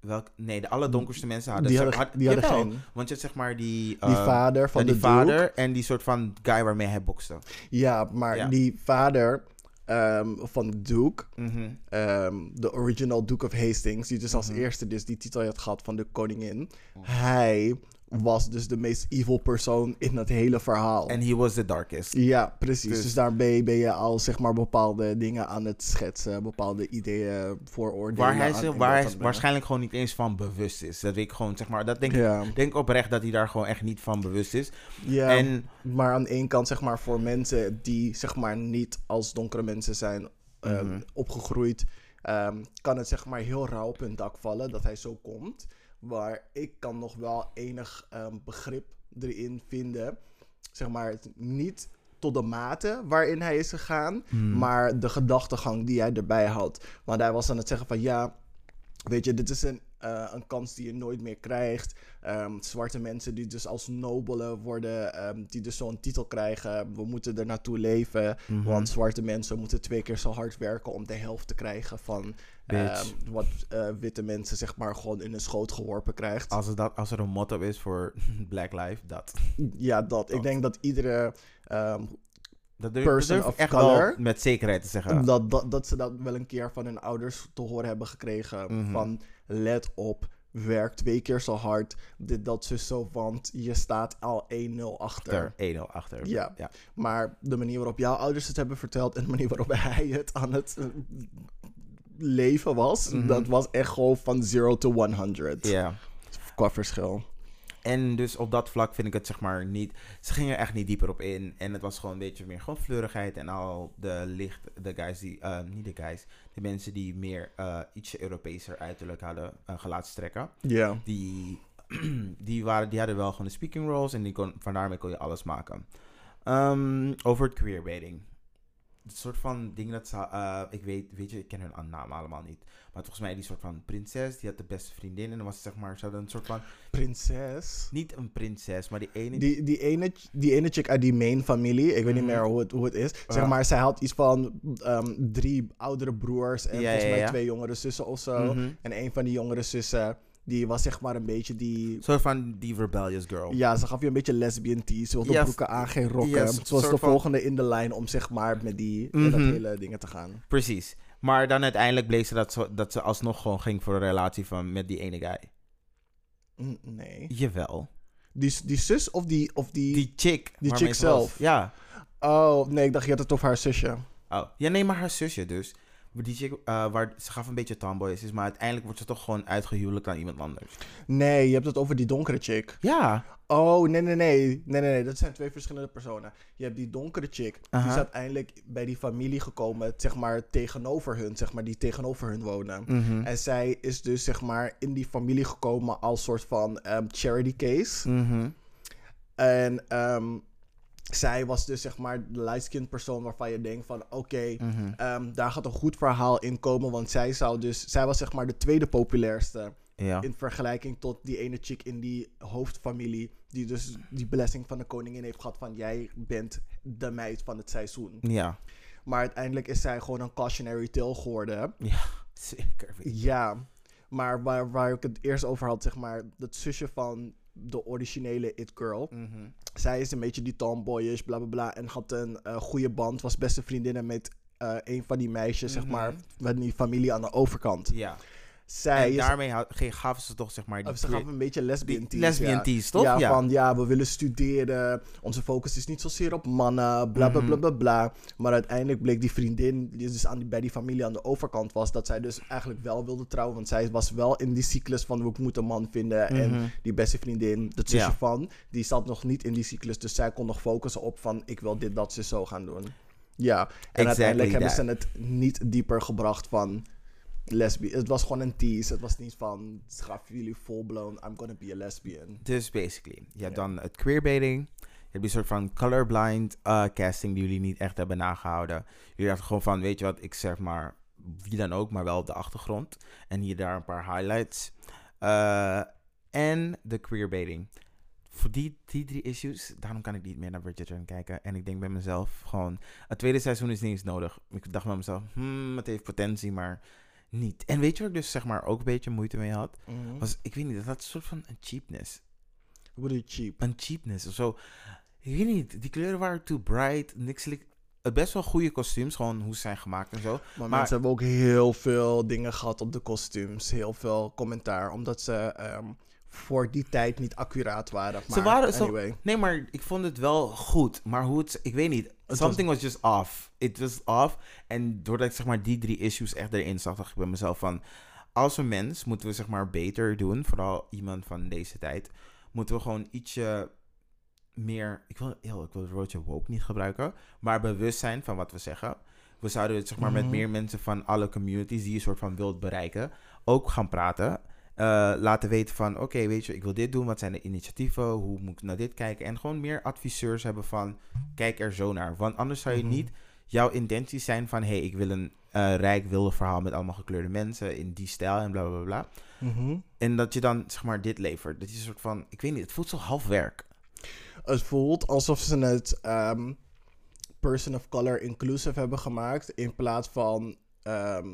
welk, nee, de allerdonkerste mensen hadden, Die hadden, had- die hadden jawel, geen. Want je hebt zeg maar die, Die eh, vader van de die vader en die soort van guy waarmee hij bokste. Ja, maar Ja. die vader ehm, van Duke, Mhm. ehm, de original Duke of Hastings, die dus als Mhm. eerste dus die titel had gehad van de koningin. Hij was dus de meest evil persoon in het hele verhaal. En he was the darkest. Ja, precies. Dus- Dus, daarbij ben je al zeg maar bepaalde dingen aan het schetsen, bepaalde ideeën, vooroordelen. Waar hij, zich, waar hij waarschijnlijk gewoon niet eens van bewust is. Dat ik gewoon, zeg maar, dat denk Ja, ik denk oprecht dat hij daar gewoon echt niet van bewust is. ja En maar aan de ene kant zeg maar voor mensen die zeg maar niet als donkere mensen zijn ehm, Mhm. opgegroeid, ehm, kan het zeg maar heel rauw op hun dak vallen dat hij zo komt. Maar ik kan nog wel enig ehm, begrip erin vinden, zeg maar niet tot de mate waarin hij is gegaan, Hmm. maar de gedachtegang die hij erbij had. Want hij was aan het zeggen van ja, weet je, dit is een, eh, een kans die je nooit meer krijgt. Ehm, zwarte mensen die dus als nobelen worden, ehm, die dus zo'n titel krijgen. We moeten er naartoe leven, Mhm. want zwarte mensen moeten twee keer zo hard werken om de helft te krijgen van ehm, wat eh, witte mensen zeg maar gewoon in hun schoot geworpen krijgt. als, het dat, als er een motto is voor <laughs> Black Life, dat. Ja, dat. Ik denk dat iedere Dat durf, Person dat durf ik of echt color. wel met zekerheid te zeggen. Dat, dat, dat ze dat wel een keer van hun ouders te horen hebben gekregen. Mhm. Van let op, werk twee keer zo hard. Dit, dat, zus, zo, want je staat al 1-0 achter. achter. 1-0 achter. Ja. ja. Maar de manier waarop jouw ouders het hebben verteld en de manier waarop hij het aan het eh, leven was, Mhm. dat was echt gewoon van 0 to 100 Ja. qua verschil. En dus op dat vlak vind ik het zeg maar niet. Ze gingen er echt niet dieper op in. En het was gewoon een beetje meer gewoon fleurigheid. En al de licht, de guys die, eh, niet de guys, de mensen die meer eh ietsje Europeeser uiterlijk hadden, uh, gelaatstrekken. Ja. Die <clears throat> die, waren, die hadden wel gewoon de speaking roles en die kon, van daarmee kon je alles maken. Ehm, over het queerbaiting. Het soort van ding dat ze, eh, ik weet, weet je, ik ken hun namen allemaal niet. Maar volgens mij die soort van prinses, die had de beste vriendin en dan was zeg maar, ze hadden een soort van, Prinses. niet een prinses, maar die ene, Die, die, ene, die ene chick uit die main familie, ik weet niet Mhm. meer hoe het, hoe het is. Zeg maar, zij had iets van ehm, drie oudere broers en Ja, volgens mij ja. twee jongere zussen of zo. Mhm. En een van die jongere zussen, die was zeg maar een beetje die... soort van die rebellious girl. Ja, ze gaf je een beetje lesbian tea. Ze wilde Ja, broeken aan, geen rokken. ze was de van- volgende in de lijn om zeg maar met die met dat Mhm. hele dingen te gaan. Precies. Maar dan uiteindelijk bleek ze dat, ze dat ze alsnog gewoon ging voor een relatie van, met die ene guy. Mm, Nee. Jawel. Die, die zus of die... Of die, Die chick. Die chick was. zelf. Ja. Oh, nee, ik dacht je had het over haar zusje. Oh. Ja, nee, maar haar zusje dus. Die chick, eh, waar, ze gaf een beetje tomboys is, maar uiteindelijk wordt ze toch gewoon uitgehuwelijkd aan iemand anders. Nee, je hebt het over die donkere chick. Ja. Oh, nee, nee, nee. Nee, nee, nee. Dat zijn twee verschillende personen. Je hebt die donkere chick. Die is uiteindelijk bij die familie gekomen, zeg maar, tegenover hun. Zeg maar, die tegenover hun wonen. Mhm. En zij is dus, zeg maar, in die familie gekomen als soort van ehm, charity case. Mhm. En ehm, zij was dus, zeg maar, de light-skinned persoon waarvan je denkt van... Oké, Mhm. ehm, daar gaat een goed verhaal in komen. Want zij zou dus... Zij was, zeg maar, de tweede populairste. Ja. In vergelijking tot die ene chick in die hoofdfamilie. Die dus die blessing van de koningin heeft gehad van jij bent de meid van het seizoen. Ja. Maar uiteindelijk is zij gewoon een cautionary tale geworden. Ja. <laughs> Zeker. Ja. Maar waar, waar ik het eerst over had, zeg maar, dat zusje van de originele It Girl. Mhm. Zij is een beetje die tomboyish, bla bla bla. En had een eh, goede band, was beste vriendinnen met eh, een van die meisjes, zeg Mhm. maar, met die familie aan de overkant. Ja. Zij en daarmee gaven ze toch zeg maar die, Oh, ze gaven een beetje lesbian die teas, lesbian toch? Ja, van ja, we willen studeren. Onze focus is niet zozeer op mannen, bla bla Mhm. bla bla bla. Maar uiteindelijk bleek die vriendin, die dus aan die, bij die familie aan de overkant was, dat zij dus eigenlijk wel wilde trouwen. Want zij was wel in die cyclus van ik moet een man vinden. Mhm. En die beste vriendin, dat zusje van, die zat nog niet in die cyclus. Dus zij kon nog focussen op van ik wil dit, dat, ze zo gaan doen. Ja, en uiteindelijk hebben ze het niet dieper gebracht van lesbian. Het was gewoon een tease. Het was niet van, schaf jullie full-blown, I'm gonna be a lesbian. Dus basically, je hebt Ja. dan het queerbaiting. Je hebt die soort van colorblind eh, casting die jullie niet echt hebben nagehouden. Jullie dachten gewoon van, weet je wat, ik zeg maar wie dan ook, maar wel op de achtergrond. En hier daar een paar highlights. Eh, en de queerbaiting. Voor die, die drie issues, daarom kan ik niet meer naar Bridgerton kijken. En ik denk bij mezelf gewoon, het tweede seizoen is niet eens nodig. Ik dacht bij mezelf, hmm, het heeft potentie, maar niet. En weet je wat ik dus zeg maar ook een beetje moeite mee had? Was, ik weet niet, dat had een soort van een cheapness Hoe bedoel je cheap? een cheapness of zo. Ik weet niet, die kleuren waren too bright. Niks het best wel goede kostuums, gewoon hoe ze zijn gemaakt en zo. Maar, Maar- mensen hebben ook heel veel dingen gehad op de kostuums. Heel veel commentaar. Omdat ze ehm, voor die tijd niet accuraat waren. Maar Ze waren zo- anyway. Nee, maar ik vond het wel goed. Maar hoe het, ik weet niet. Something was just off. It was off. En doordat ik zeg maar die drie issues echt erin zag, dacht ik bij mezelf van, als een mens moeten we zeg maar beter doen, vooral iemand van deze tijd, moeten we gewoon ietsje meer, ik wil, heel, ik wil het woordje woke niet gebruiken, maar bewust zijn van wat we zeggen. We zouden het zeg maar met Mhm. meer mensen van alle communities die je soort van wilt bereiken, ook gaan praten. Eh, laten weten van, oké, weet je, ik wil dit doen. Wat zijn de initiatieven? Hoe moet ik naar dit kijken? En gewoon meer adviseurs hebben van, kijk er zo naar. Want anders zou je Mhm. niet jouw intenties zijn van, hé, hey, ik wil een eh, rijk wilde verhaal met allemaal gekleurde mensen in die stijl en bla bla bla. Mhm. En dat je dan, zeg maar, dit levert. Dat je een soort van, ik weet niet, het voelt zo half werk. Het voelt alsof ze het ehm, person of color inclusive hebben gemaakt. In plaats van. ehm,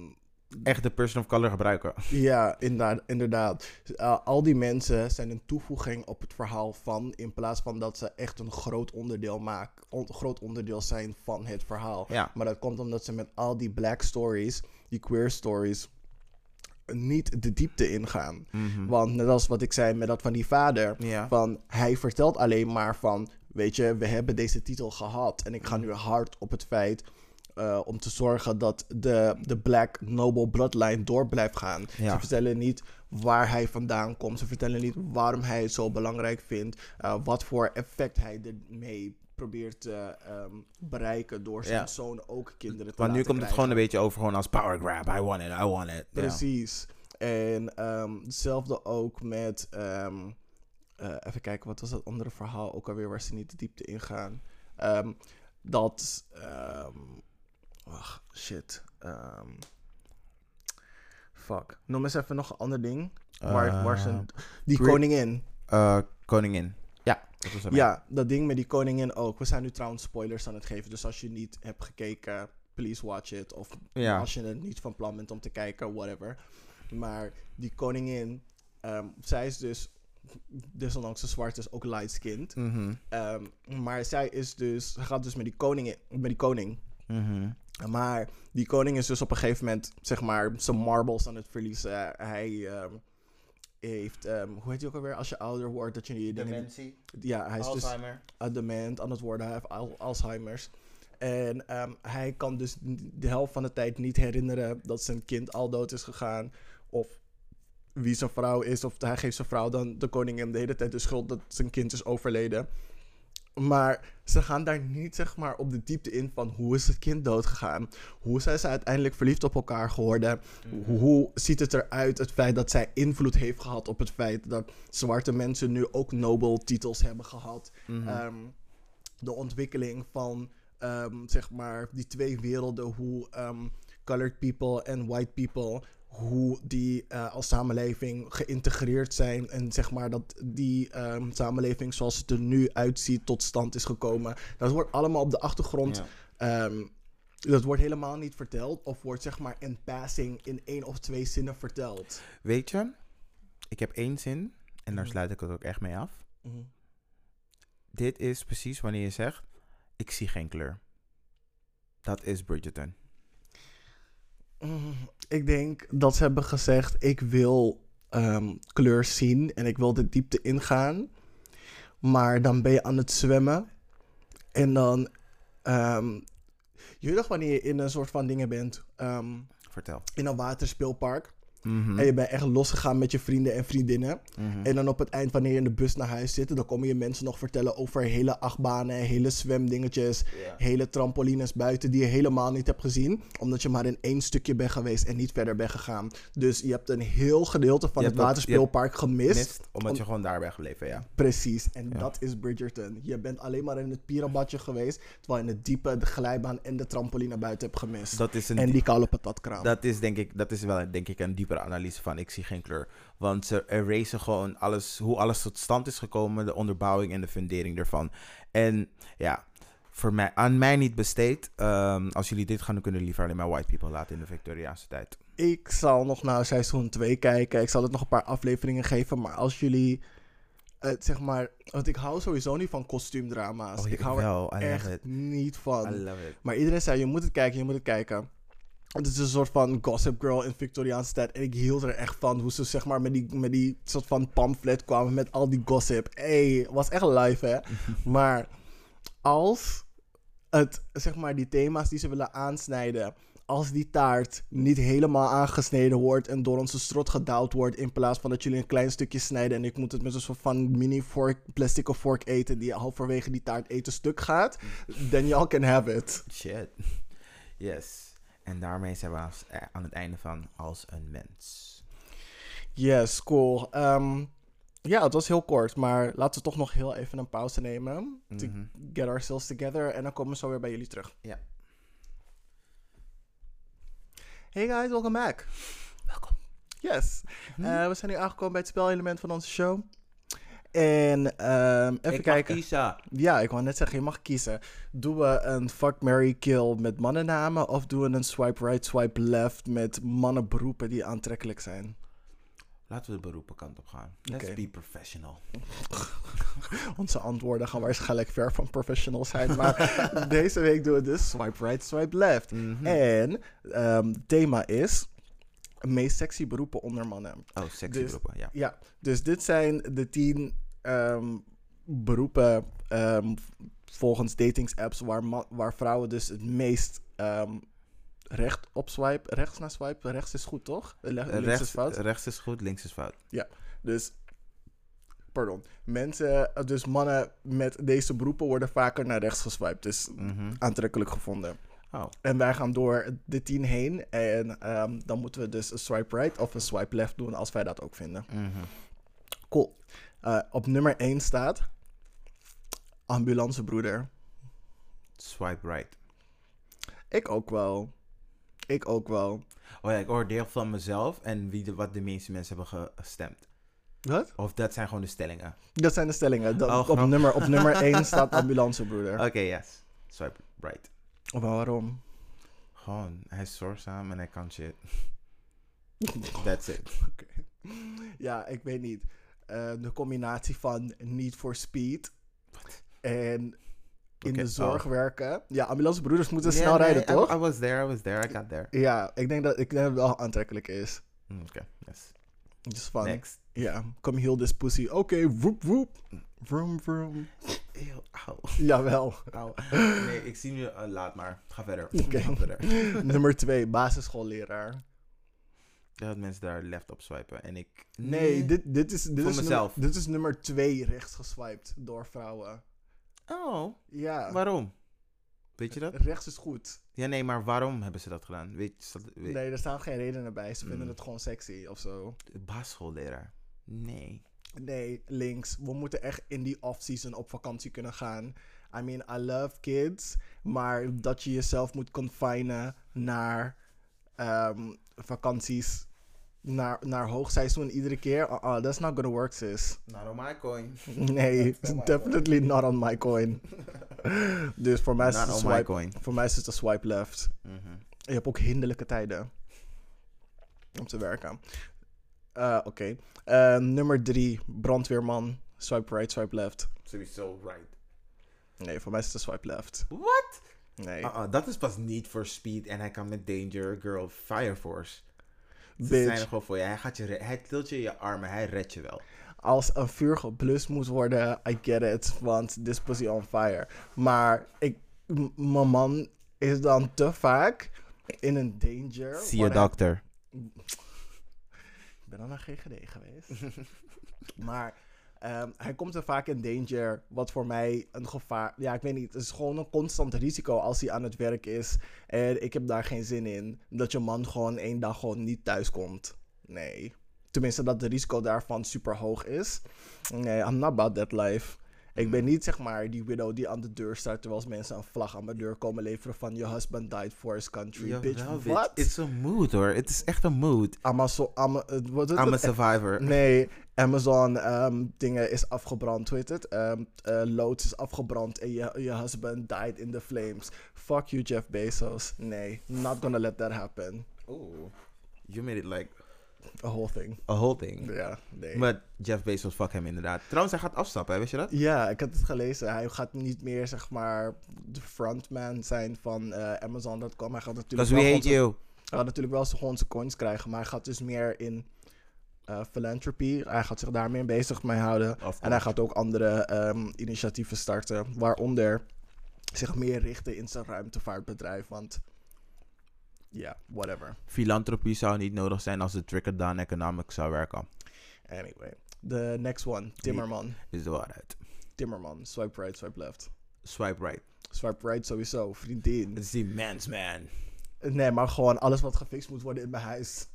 Echt de person of color gebruiken. <laughs> ja, inderdaad. inderdaad. Uh, al die mensen zijn een toevoeging op het verhaal van. In plaats van dat ze echt een groot onderdeel maken. On, groot onderdeel zijn van het verhaal. Ja. Maar dat komt omdat ze met al die black stories, die queer stories, niet de diepte ingaan. Mhm. Want net als wat ik zei met dat van die vader, Ja. van hij vertelt alleen maar van, weet je, we hebben deze titel gehad en ik ga nu hard op het feit eh, om te zorgen dat de, de Black Noble Bloodline door blijft gaan. Ja. Ze vertellen niet waar hij vandaan komt. Ze vertellen niet waarom hij het zo belangrijk vindt. eh, wat voor effect hij ermee probeert te ehm, bereiken door zijn Ja. zoon ook kinderen te Want nu komt het gewoon een beetje over gewoon als power grab. I want it, I want it. Precies. En ehm, hetzelfde ook met ehm, eh, even kijken, wat was dat andere verhaal ook alweer waar ze niet de diepte in gaan? Dat. Wacht, shit. ehm, fuck. Noem eens even nog een ander ding. waar. Eh, Die Gri- koningin. Eh, koningin. Ja, dat. Ja, dat ding met die koningin ook. We zijn nu trouwens spoilers aan het geven. Dus als je niet hebt gekeken, please watch it. Of Ja. als je er niet van plan bent om te kijken, whatever. Maar die koningin, ehm, zij is dus, desondanks ze zwart is, ook light-skinned. Mhm, Ehm, maar zij is dus, gaat dus met die, koningin, met die koning. mhm. Maar die koning is dus op een gegeven moment, zeg maar, zijn marbles aan het verliezen. Hij ehm, heeft, ehm, hoe heet hij ook alweer, als je ouder wordt, dat je die dingen... Dementie, Ja, hij is dus Alzheimer. uh, dement aan het worden. Hij heeft al- Alzheimer's. En ehm, hij kan dus de helft van de tijd niet herinneren dat zijn kind al dood is gegaan. Of wie zijn vrouw is. Of hij geeft zijn vrouw dan de koningin de hele tijd de schuld dat zijn kind is overleden. Maar ze gaan daar niet zeg maar op de diepte in van hoe is het kind doodgegaan. Hoe zijn ze uiteindelijk verliefd op elkaar geworden. Hoe ziet het eruit het feit dat zij invloed heeft gehad op het feit dat zwarte mensen nu ook Nobel titels hebben gehad. Mhm. Ehm, de ontwikkeling van ehm, zeg maar die twee werelden, hoe ehm, colored people en white people, hoe die eh, als samenleving geïntegreerd zijn en zeg maar dat die ehm, samenleving zoals het er nu uitziet tot stand is gekomen. Dat wordt allemaal op de achtergrond. Ja. ehm, dat wordt helemaal niet verteld of wordt zeg maar in passing in één of twee zinnen verteld. Weet je, ik heb één zin en daar Mhm. sluit ik het ook echt mee af. Dit is precies wanneer je zegt, ik zie geen kleur. Dat is Bridgerton. Ik denk dat ze hebben gezegd: ik wil ehm, kleur zien en ik wil de diepte ingaan. Maar dan ben je aan het zwemmen. En dan. ehm, je weet nog wanneer je in een soort van dingen bent. ehm, Vertel. in een waterspeelpark. Mhm, En je bent echt losgegaan met je vrienden en vriendinnen. mhm. En dan op het eind, wanneer je in de bus naar huis zit, dan komen je mensen nog vertellen over hele achtbanen, hele zwemdingetjes, hele trampolines buiten die je helemaal niet hebt gezien, omdat je maar in één stukje bent geweest en niet verder bent gegaan. Dus je hebt een heel gedeelte van Je het waterspeelpark gemist. Mist, omdat om- je gewoon daar bent gebleven, ja. Precies, en Ja. dat is Bridgerton. Je bent alleen maar in het pierenbadje geweest, terwijl je in het diepe de glijbaan en de trampoline buiten hebt gemist. Dat is een en die koude patatkraam. Dat is denk ik, dat is wel denk ik een diepere analyse van ik zie geen kleur. Want ze erasen gewoon alles, hoe alles tot stand is gekomen, de onderbouwing en de fundering ervan. En ja, voor mij, aan mij niet besteed. Ehm, als jullie dit gaan doen, kunnen jullie liever alleen maar white people laten in de Victoriaanse tijd. Ik zal nog naar seizoen 2 kijken. Ik zal het nog een paar afleveringen geven. Maar als jullie, het zeg maar, want ik hou sowieso niet van kostuumdrama's. Oh, ik hou er echt niet van. Maar iedereen zei, je moet het kijken, je moet het kijken. Het is een soort van Gossip Girl in Victoriaanse tijd. En ik hield er echt van hoe ze zeg maar met die, met die soort van pamflet kwamen met al die gossip. Hey, was echt live hè. <laughs> maar als het, zeg maar, die thema's die ze willen aansnijden. Als die taart niet helemaal aangesneden wordt en door onze strot gedouwd wordt. In plaats van dat jullie een klein stukje snijden. En ik moet het met een soort van mini fork, plastic of fork eten. Die halverwege die taart eten stuk gaat. <laughs> Then y'all can have it. Shit. Yes. En daarmee zijn we aan, aan het einde van Als een Mens. Yes, cool. Ehm, ja, het was heel kort. Maar laten we toch nog heel even een pauze nemen. To Mhm. get ourselves together. En dan komen we zo weer bij jullie terug. Ja. Hey guys, welcome back. Welkom. Yes. Hm? Eh, we zijn nu aangekomen bij het spelelement van onze show. En ehm, even kijken. kiezen. Ja, ik wou net zeggen, je mag kiezen. Doen we een fuck, Mary kill met mannennamen... of doen we een swipe right, swipe left met mannenberoepen die aantrekkelijk zijn? Laten we de beroepenkant op gaan. Let's be professional. <laughs> Onze antwoorden gaan waarschijnlijk ver van professional zijn. Maar <laughs> deze week doen we dus swipe right, swipe left. Mhm. En ehm, thema is... meest sexy beroepen onder mannen. Oh, sexy Dus- beroepen, ja. Ja, dus dit zijn de tien ehm, beroepen ehm, volgens datingsapps waar, waar vrouwen dus het meest ehm, recht op swipe. Rechts naar swipe. Rechts is goed, toch? Le- links is rechts, fout. rechts is goed, links is fout. Dus, pardon. Mensen, eh, dus mannen met deze beroepen worden vaker naar rechts geswiped. Dus aantrekkelijk gevonden. Oh, En wij gaan door de tien heen. En dan moeten we dus een swipe right of een swipe left doen als wij dat ook vinden. mhm. Cool. Eh, op nummer 1 staat ambulancebroeder. Swipe right. Ik ook wel. Ik ook wel. Oh ja, ik hoor deel van mezelf en wie de, wat de meeste mensen hebben ge- gestemd. Wat? Of dat zijn gewoon de stellingen. Dat zijn de stellingen. Dat- Oh, op, grap. nummer, op nummer <laughs> 1 staat ambulancebroeder. Oké, yes. Swipe right. Maar waarom? Gewoon, hij is zorgzaam en hij kan shit. <laughs> That's it. Oké. Ja, ik weet niet. Eh, de combinatie van Need for Speed en in de zorg oh. werken. Ja, ambulancebroeders moeten snel nee, rijden, I- toch? I, was there, I was there, I got there. Ja, ik denk dat ik denk dat het wel aantrekkelijk is. Mm, Oké, yes. Dus van, Next. ja, come heal this pussy. Oké, woep woep. Vroom vroom. Eeuw, auw. Jawel. auw. Nee, ik zie nu, eh, laat maar. Ga verder. Oké. Ga verder. <laughs> Nummer 2, basisschoolleraar. Dat mensen daar left op swipen en ik... Nee, dit, dit is, dit, Voor is mezelf. Nummer, dit is nummer 2 rechts geswiped door vrouwen. Oh, Ja, waarom? Weet je dat? rechts is goed. Ja, nee, maar waarom hebben ze dat gedaan? Weet je, dat- weet, Nee, er staan geen redenen bij. Ze vinden Mm. het gewoon sexy of zo. Basisschoolleraar. Nee. Nee, links. We moeten echt in die off-season op vakantie kunnen gaan. I mean, I love kids. Maar dat je jezelf moet confinen naar ehm, vakanties. Naar, naar hoogseizoen iedere keer. Uh, uh, that's not gonna work, sis. Not on my coin. Nee, <laughs> my definitely not on my coin. <laughs> dus voor mij is het swipe, coin. voor mij is het een swipe left. Mhm. Je hebt ook hinderlijke tijden om te werken. Eh, Oké. Eh, nummer drie, brandweerman. Swipe right, swipe left. Sowieso right. Nee, voor mij is het een swipe left. What? Nee. Uh-uh, dat is pas niet voor speed en hij kan met Danger Girl Fire Force. Ze Bitch. zijn er gewoon voor je. Hij, gaat je hij tilt je in je armen, hij redt je wel. Als een vuur geblust moet worden, I get it. Want this pussy on fire. Maar ik, mijn man is dan te vaak in een danger. Zie je hij- dokter. Ik ben al naar GGD geweest. <laughs> maar ehm, hij komt er vaak in danger, wat voor mij een gevaar... Ja, ik weet niet. Het is gewoon een constant risico als hij aan het werk is. En ik heb daar geen zin in. Dat je man gewoon één dag gewoon niet thuis komt. Nee. Tenminste, dat de risico daarvan super hoog is. Nee, I'm not about that life. Ik ben niet zeg maar die widow die aan de deur staat terwijl mensen een vlag aan mijn deur komen leveren van your husband died for his country. Jawel, bitch, wat? It's a mood hoor. Het is echt een mood. Amazon, Ama, eh, wat is I'm a het? survivor. Nee, Amazon ehm, dingen is afgebrand, heet het? Ehm eh, loods is afgebrand en je, je husband died in the flames. Fuck you, Jeff Bezos. Nee, not gonna let that happen. Oeh. You made it like A whole thing. a whole thing. Ja, nee. Maar Jeff Bezos, fuck hem inderdaad. Trouwens, hij gaat afstappen, hè? wist je dat? Ja, ik had het gelezen. Hij gaat niet meer, zeg maar, de frontman zijn van eh, Amazon.com. Hij gaat natuurlijk wel zijn- you. Hij gaat natuurlijk wel zijn- gewoon zijn coins krijgen, maar hij gaat dus meer in eh philanthropy. Hij gaat zich daar meer bezig mee houden. En hij gaat ook andere ehm, initiatieven starten, waaronder zich meer richten in zijn ruimtevaartbedrijf. Want ja, whatever. Filantropie zou niet nodig zijn als de trickle-down economics zou werken. Anyway, the next one, Timmerman. Is de waarheid. Timmerman, swipe right, swipe left. Swipe right. Swipe right sowieso, vriendin. Het is die man's man. Nee, maar gewoon alles wat gefixt moet worden in mijn huis.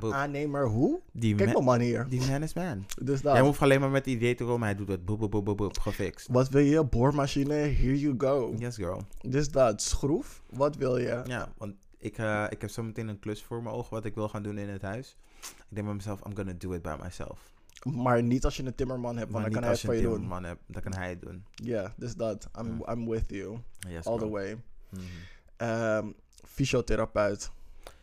Boep. Aannemer hoe? Die, Kijk ma- mijn man hier. die man is man. Dus dat. Jij hoeft alleen maar met het idee te komen. Hij doet het. Boep, boep, boep, boep, boep. Gefixt. Wat wil je? Boormachine? Here you go. Yes, girl. Dus dat. Schroef? Wat wil je? Ja, want ik, eh, ik heb zo meteen een klus voor mijn ogen wat ik wil gaan doen in het huis. Ik denk bij mezelf, I'm gonna do it by myself. Maar niet als je een timmerman hebt, want dan kan hij als het je voor een je doen. man hebt, dan kan hij het doen. Ja, dus dat. I'm, Mm. I'm with you. Yes, All the way. Ehm, fysiotherapeut.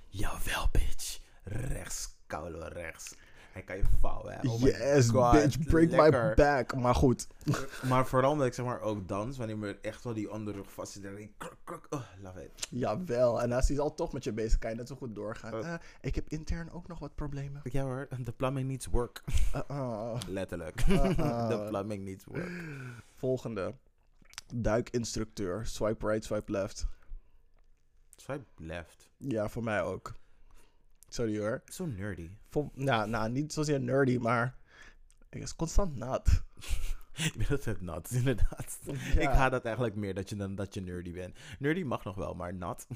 Jawel, bitch. Rechts, koude rechts. Hij kan je vouwen. hè. Oh yes, God, bitch, break my back. Maar goed. <laughs> Maar vooral omdat ik zeg maar ook dans, wanneer me echt wel die onderrug vast zit. en ik kruk, kruk, oh, love it. Jawel. En als hij al toch met je bezig, kan je net zo goed doorgaan. Uh. Eh, ik heb intern ook nog wat problemen. Ja hoor, the plumbing needs work. Uh. <laughs> Letterlijk. The plumbing needs work. Volgende. Duikinstructeur. Swipe right, swipe left. Swipe left. Ja, voor mij ook. Sorry hoor. Zo nerdy. Vol, nou, nou, niet zozeer nerdy, maar ik is constant nat. <laughs> Je bent altijd nat, <laughs> inderdaad. Ja. Ik haat dat eigenlijk meer dat je, dan dat je nerdy bent. Nerdy mag nog wel, maar nat. <laughs>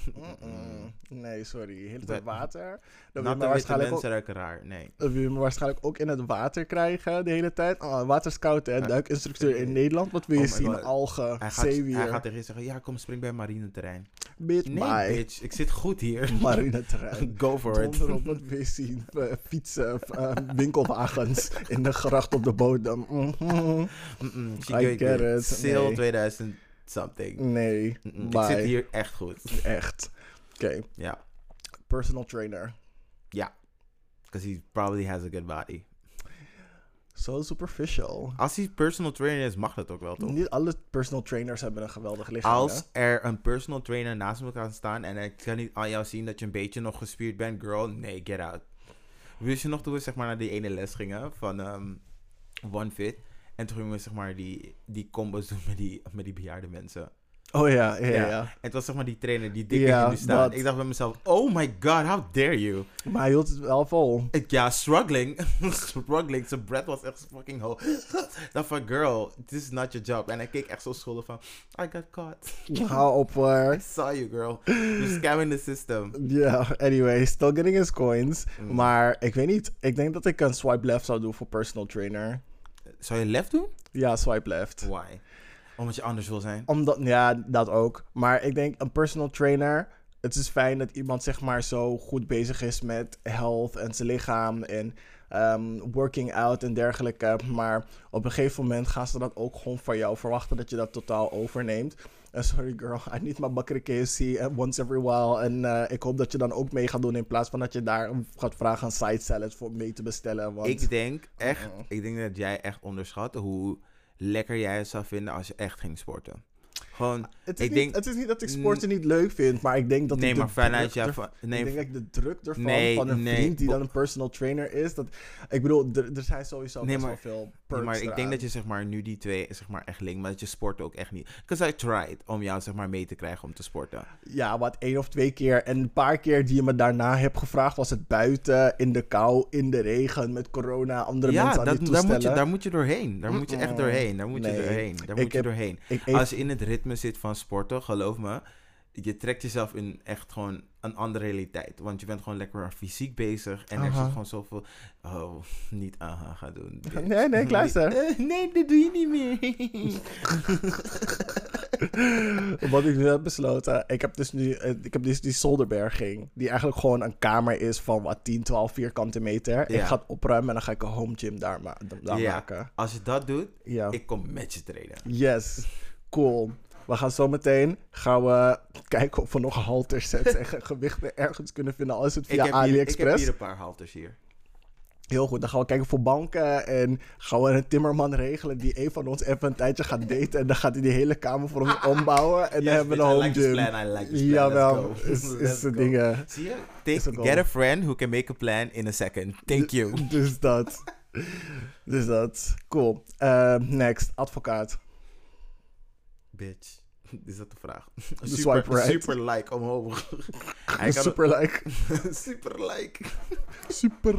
Nee, sorry. We- tijd water. Dan wil je Natte me witte waarschijnlijk mensen ruiken raar. Nee. dan wil je me waarschijnlijk ook in het water krijgen de hele tijd. Oh, waterscout, hè. Duikinstructeur in Nederland. Wat wil je Oh zien? God. Algen, Hij gaat, zeewier. hij gaat tegen je zeggen, ja, kom spring bij marineterrein. Bitch, Nee, bitch, ik zit goed hier. <laughs> Marineterrein. <laughs> Go for it. Donder op je zien? Eh, fietsen, eh, winkelwagens <laughs> in de gracht op de bodem. Mm-mm, she I get it. Sale Nee. 2000 something. Nee, Ik zit hier echt goed. Echt. Oké, Ja. personal trainer. Ja. Because he probably has a good body. So superficial. Als hij personal trainer is, mag dat ook wel, toch? Niet alle personal trainers hebben een geweldig lichaam. hè? Als er een personal trainer naast me kan staan en ik kan niet aan jou zien dat je een beetje nog gespierd bent, girl, nee, get out. Wist je nog toen we zeg maar naar die ene les gingen van ehm One Fit en toen gingen we zeg maar die, die combos doen met die, met die bejaarde mensen. Oh ja, ja, ja. En het was zeg maar die trainer die dik Ja, in staan. dat. Ik dacht bij mezelf, oh my god, how dare you. Maar hij hield het wel vol. Ik, ja, struggling. <laughs> struggling. Zijn breath was echt fucking hoog. <laughs> dacht van, girl, this is not your job. En hij keek echt zo schuldig van, I got caught. <laughs> Hou op hoor. I saw you, girl. You're scamming the system. Ja, anyway, still getting his coins. Mm. Maar ik weet niet, ik denk dat ik een swipe left zou doen voor personal trainer. Zou je left doen? Ja, swipe left. Why? Omdat je anders wil zijn? Omdat, ja, dat ook. Maar ik denk een personal trainer. Het is fijn dat iemand zeg maar zo goed bezig is met health en zijn lichaam en ehm, working out en dergelijke. Maar op een gegeven moment gaan ze dat ook gewoon van jou verwachten dat je dat totaal overneemt. Sorry girl, I need my bucket KFC eh, once every while. En eh, ik hoop dat je dan ook mee gaat doen in plaats van dat je daar gaat vragen aan side salads voor mee te bestellen. Want Ik denk echt, ik denk dat jij echt onderschat hoe lekker jij zou vinden als je echt ging sporten. Gewoon, het, is ik niet, denk- het is niet dat ik sporten niet leuk vind, maar ik denk dat nee, ik de maar vanuit druk jou ervan- van, nee, ik denk dat ik de druk ervan Nee, van een nee, vriend die dan een personal trainer is. Dat, ik bedoel, er, er zijn sowieso Nee, best maar- wel veel perks maar ik denk dat je zeg maar nu die twee zeg maar echt linkt, maar dat je sport ook echt niet. Because I tried om jou zeg maar mee te krijgen om te sporten. Ja, wat één of twee keer. En een paar keer die je me daarna hebt gevraagd, was het buiten, in de kou, in de regen, met corona, andere ja, mensen aan dat, die daar, moet je, toestellen. daar moet je doorheen. Daar moet je echt doorheen. Daar moet je doorheen. Daar moet je doorheen. Als je in het ritme zit van sporten, geloof me, je trekt jezelf in echt gewoon een andere realiteit. Want je bent gewoon lekker fysiek bezig en er zit gewoon zoveel. Oh, niet aha gaan doen. <laughs> bitch. Nee, nee, ik luister. Eh, nee, dat doe je niet meer. <laughs> Wat ik nu heb besloten, ik heb dus nu eh, ik heb dus die zolderberging, die eigenlijk gewoon een kamer is van wat 10, 12 vierkante meter. Ik ga het opruimen en dan ga ik een home gym daar, ma- daar Ja. maken. Als je dat doet, Ja. ik kom met je trainen. Yes, cool. We gaan zo meteen gaan we kijken of we nog halters sets en <laughs> ge- gewichten ergens kunnen vinden. Al is het Ik via heb, hier, ik heb AliExpress. hier een paar halters hier. Heel goed, dan gaan we kijken voor banken. En gaan we een timmerman regelen die een van ons even een tijdje gaat <laughs> daten. En dan gaat hij die hele kamer voor ons ombouwen. En dan hebben we een home like this gym. plan, I like this plan. Jawel, is, <laughs> is de dingen. Zie je? Take, get a friend who can make a plan in a second. Thank you. Dus dat. Dus dat. Cool. Eh, next, advocaat. Bitch. <laughs> Is dat de vraag? <laughs> De swipe right. Super like omhoog. <laughs> Hij kan Super like. super like. Super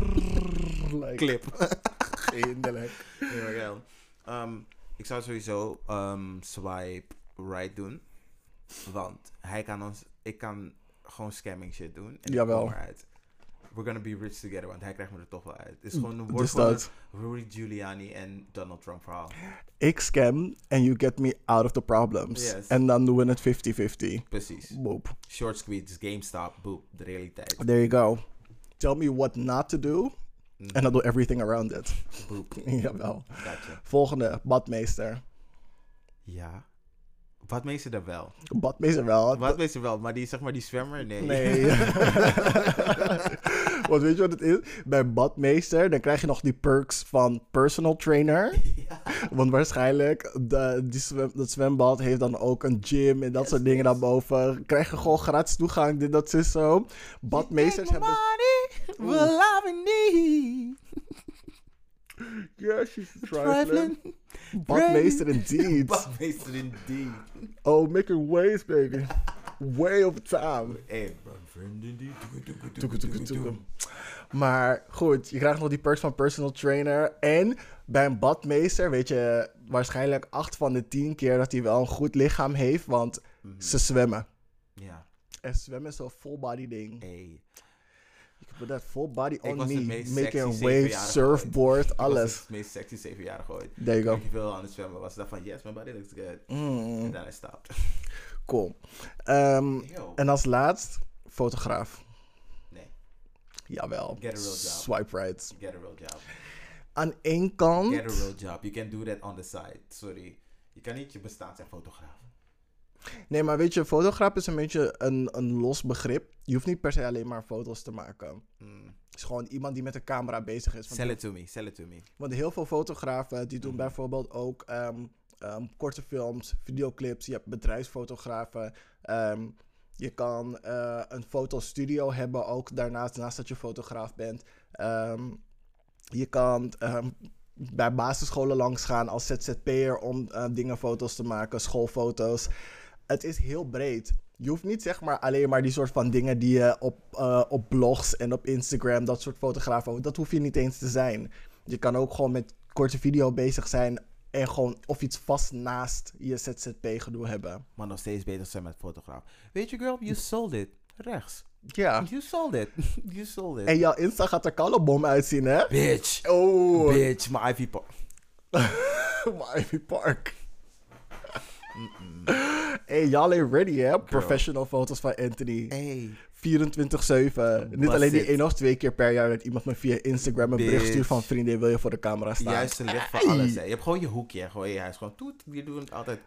like. Clip. Eindelijk. Nee, wel. Ehm, ik zou sowieso ehm, swipe right doen. Want hij kan ons... Ik kan gewoon scamming shit doen. En Jawel. ik kom eruit. We're gonna be rich together. Want hij krijgt me er toch wel uit. Het is gewoon een woord van Rudy Giuliani en Donald Trump verhaal. Ik scam and you get me out of the problems. Yes. En dan doen we het 50-50. Precies. Boop. Short squeeze, GameStop, boop. De realiteit. There you go. Tell me what not to do. Mm, En dan do everything around it. boop. <laughs> Jawel. Gotcha. Volgende, badmeester. Ja. Wat meester daar wel? Badmeester wel. Wat meester wel? Maar die, zeg maar, die zwemmer? Nee. Nee. <laughs> Want weet je wat het is? Bij badmeester, dan krijg je nog die perks van personal trainer. <laughs> Want waarschijnlijk, de, die zwem, dat zwembad heeft dan ook een gym en dat soort dingen daarboven. Krijg je gewoon gratis toegang, dit, dat is zo. Badmeesters hebben... <laughs> Well, I need. <laughs> Yeah, she's Trifling. Badmeester indeed. <laughs> Badmeester indeed. Oh, making waves, baby. Way over time. Hey. Maar goed, je krijgt nog die perks van personal trainer. En bij een badmeester weet je waarschijnlijk 8 van de 10 keer dat hij wel een goed lichaam heeft. Want Mhm. ze zwemmen. Ja, En zwemmen is zo'n full body ding. hey. Kan dat full body on het me. Making a wave, surfboard, Ik was alles. het meest sexy zevenjarige ooit. There you go. ik veel aan het zwemmen was, dacht van, yes, my body looks good. Mm, En dan I stopped. cool. Yo. en als laatst, fotograaf. Nee, Jawel. Get a real job. Swipe right. get a real job. Aan één kant. Get a real job. You can do that on the side. Sorry. Je kan niet je bestaan zijn fotograaf. Nee, maar weet je, fotograaf is een beetje een, een los begrip. Je hoeft niet per se alleen maar foto's te maken. Mm. Het is gewoon iemand die met een camera bezig is. Want, Sell it to me. Sell it to me. want heel veel fotografen die doen Mhm. bijvoorbeeld ook ehm, ehm, korte films, videoclips. Je hebt bedrijfsfotografen. Ehm, je kan eh, een fotostudio hebben ook daarnaast, naast dat je fotograaf bent. Je kan bij basisscholen langs gaan als ZZP'er om eh, dingen foto's te maken, schoolfoto's. Het is heel breed. Je hoeft niet zeg maar alleen maar die soort van dingen die je op, eh, op blogs en op Instagram, dat soort fotografen, dat hoef je niet eens te zijn. Je kan ook gewoon met korte video bezig zijn en gewoon of iets vast naast je ZZP-gedoe hebben. Maar nog steeds bezig zijn met fotograaf. Weet je, girl, you sold it. Rechts. Ja. You sold it. <laughs> you sold it. En jouw Insta gaat er kalebom uitzien, hè? Bitch. Oh, Bitch, mijn Ivy Park. <laughs> maar Ivy Park. Hey, y'all ain't ready, hè? Professional foto's van Anthony. Hey. 24-7. Niet alleen die één of twee keer per jaar dat iemand me via Instagram een bericht stuurt van vriendin, wil je voor de camera staan? Juiste licht voor alles, hè. Je hebt gewoon je hoekje. Gewoon je huis. Gewoon toet. Die doen het altijd.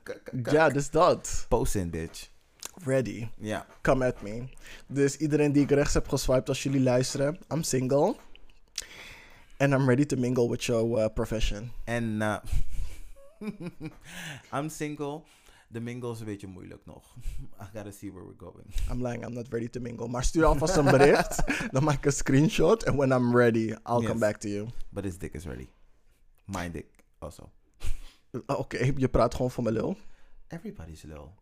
Ja, dus dat. Post in, bitch. Ready. Ja. Come at me. Dus iedereen die ik rechts heb geswiped als jullie luisteren, I'm single. And I'm ready to mingle with your uh, profession. En eh <laughs> I'm single. De mingle is een beetje moeilijk nog. <laughs> I gotta see where we're going. I'm lying, I'm not ready to mingle. Maar stuur alvast een bericht. <laughs> dan maak ik een screenshot. And when I'm ready, I'll Yes. come back to you. But his dick is ready. My dick also. Uh, Oké, je praat gewoon voor mijn lul. Everybody's lul.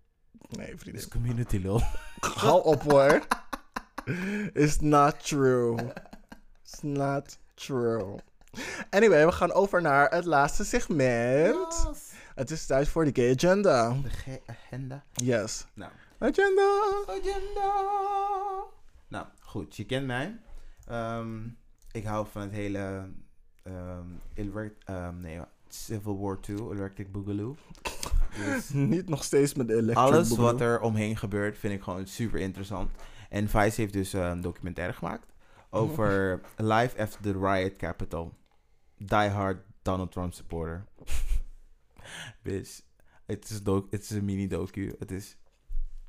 Nee, vriendin. It's community lul. <laughs> Hou op hoor. It's not true. It's not true. Anyway, we gaan over naar het laatste segment. Het is tijd voor de gay agenda. De G-agenda. Yes. Nou. Agenda. Agenda. Nou, goed. Je kent mij. Ehm, ik hou van het hele... ehm, ehm, nee, Civil War 2, Electric Boogaloo. Dus <laughs> Niet nog steeds met de electric alles boogaloo. wat er omheen gebeurt vind ik gewoon super interessant. En Vice heeft dus een documentaire gemaakt over <laughs> Life After the Riot Capital. Die Hard Donald Trump supporter. Bitch, het is, het is een mini-docu. Het is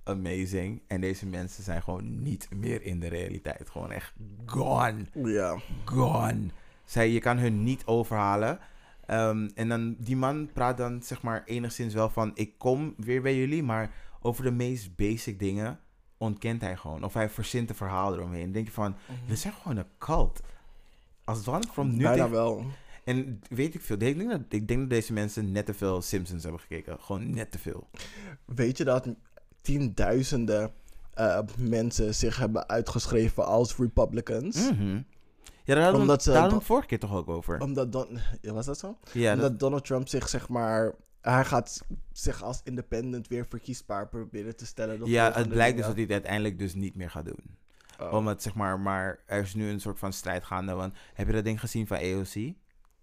amazing. En deze mensen zijn gewoon niet meer in de realiteit. Gewoon echt gone Ja. gone. Zij, je kan hun niet overhalen. Ehm, en dan, die man praat dan zeg maar enigszins wel van... Ik kom weer bij jullie, maar over de meest basic dingen ontkent hij gewoon. Of hij verzint een verhaal eromheen. Dan denk je van, we zijn gewoon een cult. Als Donald Trump nu... Bijna tegen- wel. En weet ik veel. Ik denk, dat, ik denk dat deze mensen net te veel Simpsons hebben gekeken. Gewoon net te veel. Weet je dat tienduizenden eh, mensen zich hebben uitgeschreven als Republicans? Mhm. Ja, daar hadden, Omdat we, het vorige keer toch ook over. Omdat Don ja, was dat zo? ja, dat, Omdat Donald Trump zich zeg maar hij gaat zich als independent weer verkiesbaar proberen te stellen. ja, het blijkt dus dat hij het uiteindelijk dus niet meer gaat doen. Oh. Omdat zeg maar, maar er is nu een soort van strijd gaande. Want heb je dat ding gezien van AOC?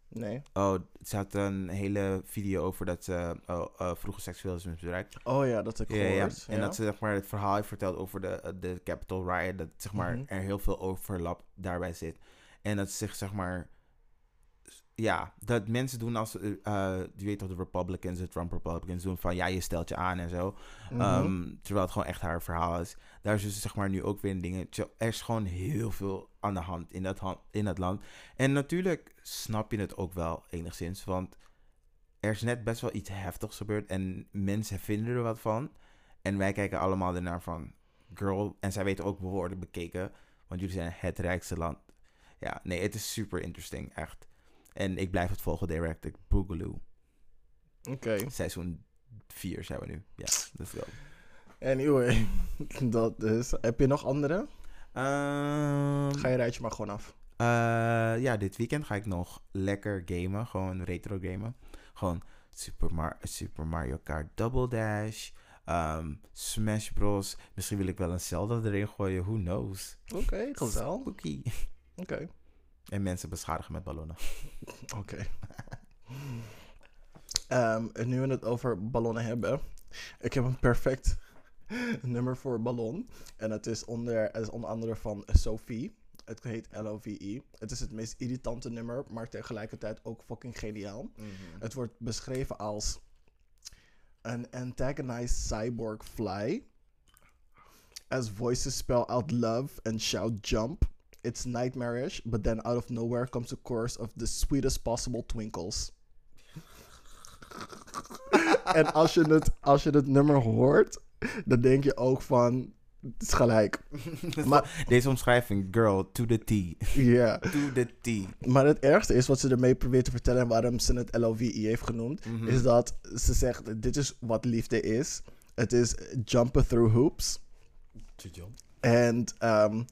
Nee. Oh, ze had een hele video over dat ze oh, eh, vroeger seksueel is misbruikt. Oh ja, dat heb ik Ja, ja. gehoord. En dat ze zeg maar, het verhaal heeft verteld over de, eh, de Capitol Riot. Dat zeg maar, Mhm. er heel veel overlap daarbij zit. En dat ze zich zeg maar... Ja, dat mensen doen als... eh, je weet toch, de Republicans, de Trump Republicans doen van... Ja, je stelt je aan en zo. Mhm. Ehm, terwijl het gewoon echt haar verhaal is. Daar is dus zeg maar nu ook weer een dingetje. Er is gewoon heel veel aan de hand in dat, in dat land. En natuurlijk snap je het ook wel enigszins. Want er is net best wel iets heftigs gebeurd. En mensen vinden er wat van. En wij kijken allemaal ernaar van... Girl, en zij weten ook behoorlijk bekeken. Want jullie zijn het rijkste land. Ja, nee, het is super interesting, echt. En ik blijf het volgen direct. Ik Boogaloo. Oké. Seizoen 4 zijn we nu. Ja, let's go. Anyway, <laughs> dat dus. Heb je nog andere? Ehm, Ga je rijtje maar gewoon af. eh, ja, dit weekend ga ik nog lekker gamen. Gewoon retro gamen. Gewoon Super, Mar- Super Mario Kart Double Dash. ehm, Smash Bros. Misschien wil ik wel een Zelda erin gooien. Who knows? Oké, gezel. Spooky. Oké. En mensen beschadigen met ballonnen. <laughs> Oké. Ehm, en nu we het over ballonnen hebben. Ik heb een perfect <laughs> nummer voor ballon. En het is onder, het is onder andere van Sophie. Het heet L-O-V-E. Het is het meest irritante nummer, maar tegelijkertijd ook fucking geniaal. Het wordt beschreven als een antagonized cyborg fly. As voices spell out love and shout jump. It's nightmarish, but then out of nowhere comes a chorus of the sweetest possible twinkles. <laughs> en als je, het, als je het nummer hoort, dan denk je ook van, het is gelijk. <laughs> Maar- Deze omschrijving, girl, to the T. Ja. <laughs> To the T. Maar het ergste is wat ze ermee probeert te vertellen en waarom ze het LOVE heeft genoemd, Mhm. is dat ze zegt, dit is wat liefde is. Het is jumpen through hoops. En ehm,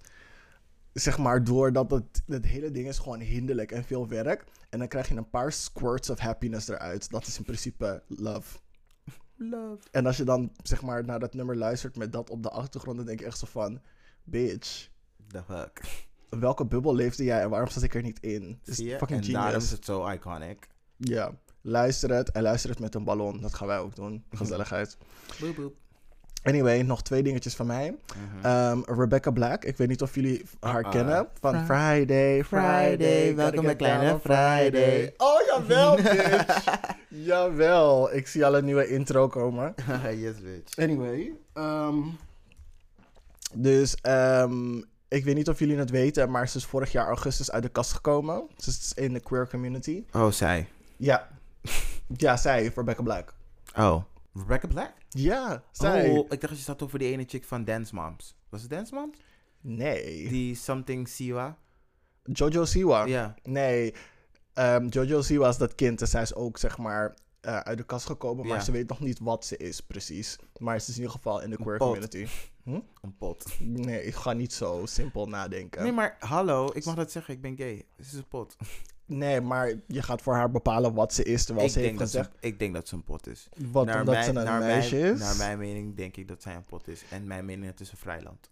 zeg maar, doordat het, het hele ding is gewoon hinderlijk en veel werk. En dan krijg je een paar squirts of happiness eruit. Dat is in principe love. Love. En als je dan zeg maar naar dat nummer luistert met dat op de achtergrond, dan denk je echt zo van, bitch, The fuck. welke bubbel leefde jij en waarom zat ik er niet in? Het is Zie je? fucking en daarom genius. is het zo iconic. Ja, luister het en luister het met een ballon. Dat gaan wij ook doen. Gezelligheid. Boep, boep. Anyway, nog twee dingetjes van mij. Mhm. Ehm, Rebecca Black, ik weet niet of jullie haar Uh-uh. kennen. Van Fri- Friday, Friday, Friday, welkom bij Kleine Friday. Oh, jawel, <laughs> bitch. jawel. Ik zie al een nieuwe intro komen. <laughs> yes, bitch. Anyway, ehm, dus ehm, ik weet niet of jullie het weten, maar ze is vorig jaar augustus uit de kast gekomen. Ze is in de queer community. Oh, zij. Ja. Ja, zij, Rebecca Black. Oh. Rebecca Black? Ja, zij. Oh, ik dacht dat je zat over die ene chick van Dance Moms. Was het Dance Moms? Nee. Die Something Siwa? Jojo Siwa. Ja. Nee. Ehm, Jojo Siwa is dat kind en zij is ook, zeg maar, eh, uit de kast gekomen. Maar Ja. ze weet nog niet wat ze is, precies. Maar ze is in ieder geval in de queer pot. community. Een pot. Nee, ik ga niet zo simpel nadenken. Nee, maar hallo, ik mag dat zeggen, ik ben gay. Het is een pot. Nee, maar je gaat voor haar bepalen wat ze is, terwijl Ik ze heeft ze, gezegd... ik denk dat ze een pot is. Wat, naar omdat mijn, ze een naar meisje mijn, is? Naar mijn mening denk ik dat zij een pot is. En mijn mening het is een vrijland.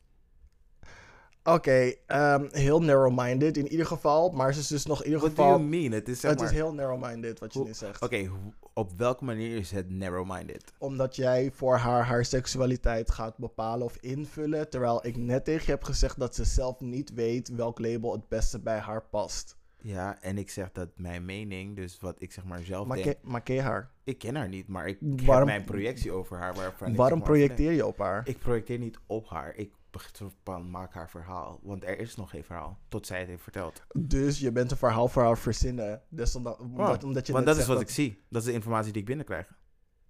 Oké, ehm, heel narrow-minded in ieder geval. Maar ze is dus nog in ieder What do geval... you mean? Het is zeg Het maar... is heel narrow-minded wat je nu zegt. Oké, op welke manier is het narrow-minded? Omdat jij voor haar haar seksualiteit gaat bepalen of invullen. Terwijl ik net tegen je heb gezegd dat ze zelf niet weet welk label het beste bij haar past. Ja, en ik zeg dat mijn mening, dus wat ik zeg maar zelf Maar, denk... maar ken je haar? Ik ken haar niet, maar ik Waarom- heb mijn projectie over haar. Waarom zeg maar projecteer je op haar? Ik projecteer niet op haar. Ik maak haar verhaal. Want er is nog geen verhaal. Tot zij het heeft verteld. Dus je bent een verhaal voor haar verzinnen. Dus omdat, omdat je want dat is wat ik zie. Dat is de informatie die ik binnenkrijg.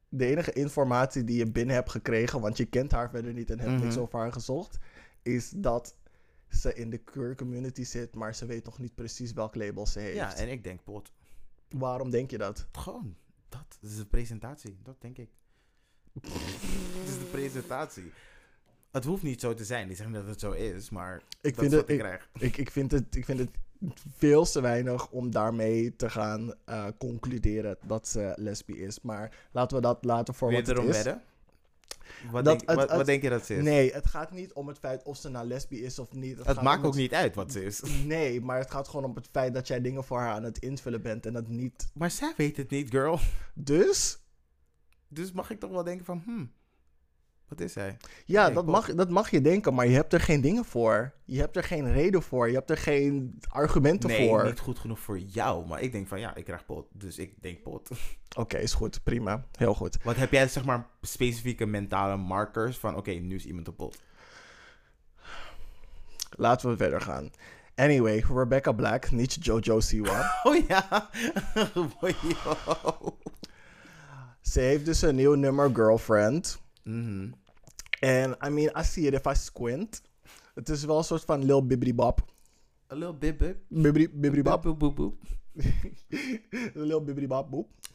De enige informatie die je binnen hebt gekregen, want je kent haar verder niet en hebt niks Mhm. over haar gezocht, is dat ze in de queer community zit, maar ze weet nog niet precies welk label ze heeft. Ja, en ik denk pot. Waarom denk je dat? Gewoon, dat. Is de presentatie. Dat denk ik. <laughs> Dat is de presentatie. Het hoeft niet zo te zijn. Ik zeg niet dat het zo is, maar Ik dat vind is het, wat ik ik, krijg. ik, ik, vind het, ik vind het veel te weinig om daarmee te gaan eh, concluderen dat ze lesbi is. Maar laten we dat laten voor Wil wat je het erom is. wedden? Wat, Dat denk, het- wat, denk je dat ze is? Nee, het gaat niet om het feit of ze nou lesbi is of niet. het gaat maakt ook niet uit wat ze is. <laughs> Nee, maar het gaat gewoon om het feit dat jij dingen voor haar aan het invullen bent en dat niet. Maar zij weet het niet, girl. Dus, Dus mag ik toch wel denken van, hmm, wat is zij? ja, Nee, dat, mag, dat mag je denken, maar je hebt er geen dingen voor. Je hebt er geen reden voor. Je hebt er geen argumenten Nee, voor. niet goed genoeg voor jou. Maar ik denk van, ja, ik krijg pot. Dus ik denk pot. <laughs> Oké, is goed. Prima. Heel goed. Wat heb jij, zeg maar, specifieke mentale markers van, oké, nu is iemand een pot. Laten we verder gaan. Anyway, Rebecca Black, niet Jojo Siwa. <laughs> Oh ja. <laughs> Yo. Ze heeft dus een nieuw nummer, Girlfriend. Mhm. En, I mean, I see it if I squint. Het is wel een soort van Lil Bibbidi Bop. A little bit, bit. Bibbidi Bop. Boop, boop, <laughs> boop. Lil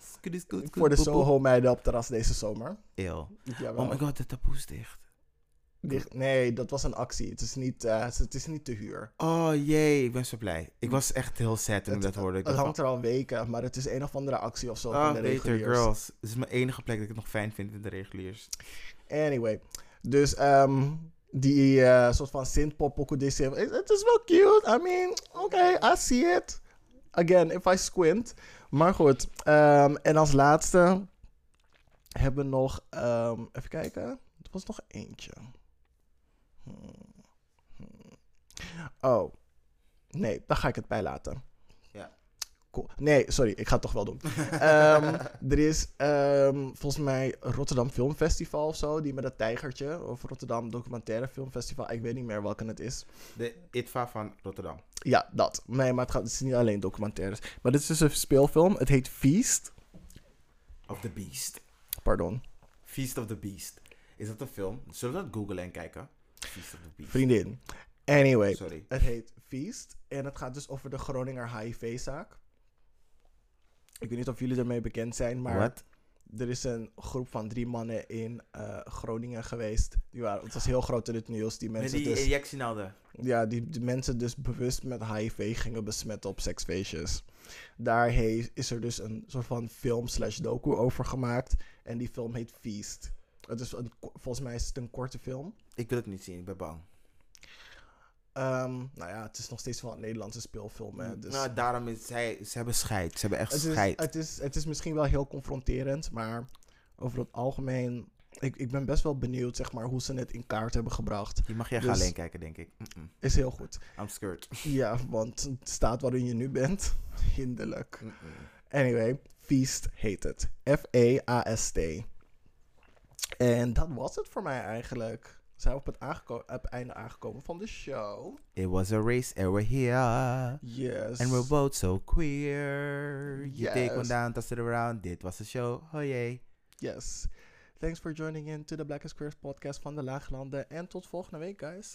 scoot, scoot, Voor de boep, boep. Soho meiden op terras deze zomer. Eeuw. Oh my god, de taboe is dicht. Nee, dat was een actie. Het is niet, eh, het is niet te huur. Oh jee, ik ben zo blij. Ik was echt heel sad toen ik dat hoorde. Ik Het hangt er al weken, maar het is een of andere actie of zo van, van oh, de beter reguliers. girls. Het is mijn enige plek dat ik het nog fijn vind in de reguliers. Anyway, dus ehm, die eh, soort van synthpop het is wel cute. I mean, oké, I see it. Again, if I squint. Maar goed, ehm, en als laatste hebben we nog, ehm, even kijken, er was nog eentje. Oh, nee, daar ga ik het bij laten. Ja. Cool. Nee, sorry, ik ga het toch wel doen. Ehm, <laughs> er is ehm, volgens mij Rotterdam Filmfestival of zo, die met dat tijgertje. Of Rotterdam Documentaire Filmfestival. Ik weet niet meer welke het is. De ITVA van Rotterdam. Ja, dat. Nee, maar het, gaat, het is niet alleen documentaires. Maar dit is dus een speelfilm. Het heet Feast. Of the Beast. Pardon. Feast of the Beast. Is dat een film? Zullen we dat googlen en kijken? Feast of the Beast. Vriendin. Anyway, Sorry. het heet Feast. En het gaat dus over de Groninger HIV-zaak. Ik weet niet of jullie ermee bekend zijn, maar... Er is een groep van drie mannen in eh, Groningen geweest. Die waren, het was heel groot in het nieuws. Die mensen, die dus, injectienaalden. ja, die, die mensen dus bewust met HIV gingen besmetten op seksfeestjes. Daar is er dus een soort van film slash docu over gemaakt. En die film heet Feast. Het is een, volgens mij is het een korte film. Ik wil het niet zien, ik ben bang. Ehm, nou ja, het is nog steeds wel een Nederlandse speelfilm. Hè, dus Nou, daarom is zij, ze hebben scheid. Ze hebben echt het, is, scheid. het, is, het is misschien wel heel confronterend, maar over het algemeen... Ik, ik ben best wel benieuwd zeg maar, hoe ze het in kaart hebben gebracht. Die mag jij dus- gaan alleen kijken, denk ik. Is heel goed. I'm scared. Ja, want het staat waarin je nu bent, hinderlijk. Anyway, Feast heet het. F-E-A-S-T. En dat was het voor mij eigenlijk. We zijn op het, aangeko- op het einde aangekomen van de show. It was a race and we're here. Yes. And we're both so queer. You take one down, toss it around. Dit was de show. Oh jee. Yes. Thanks for joining in to the Black and Queers podcast van de Laaglanden. En tot volgende week, guys.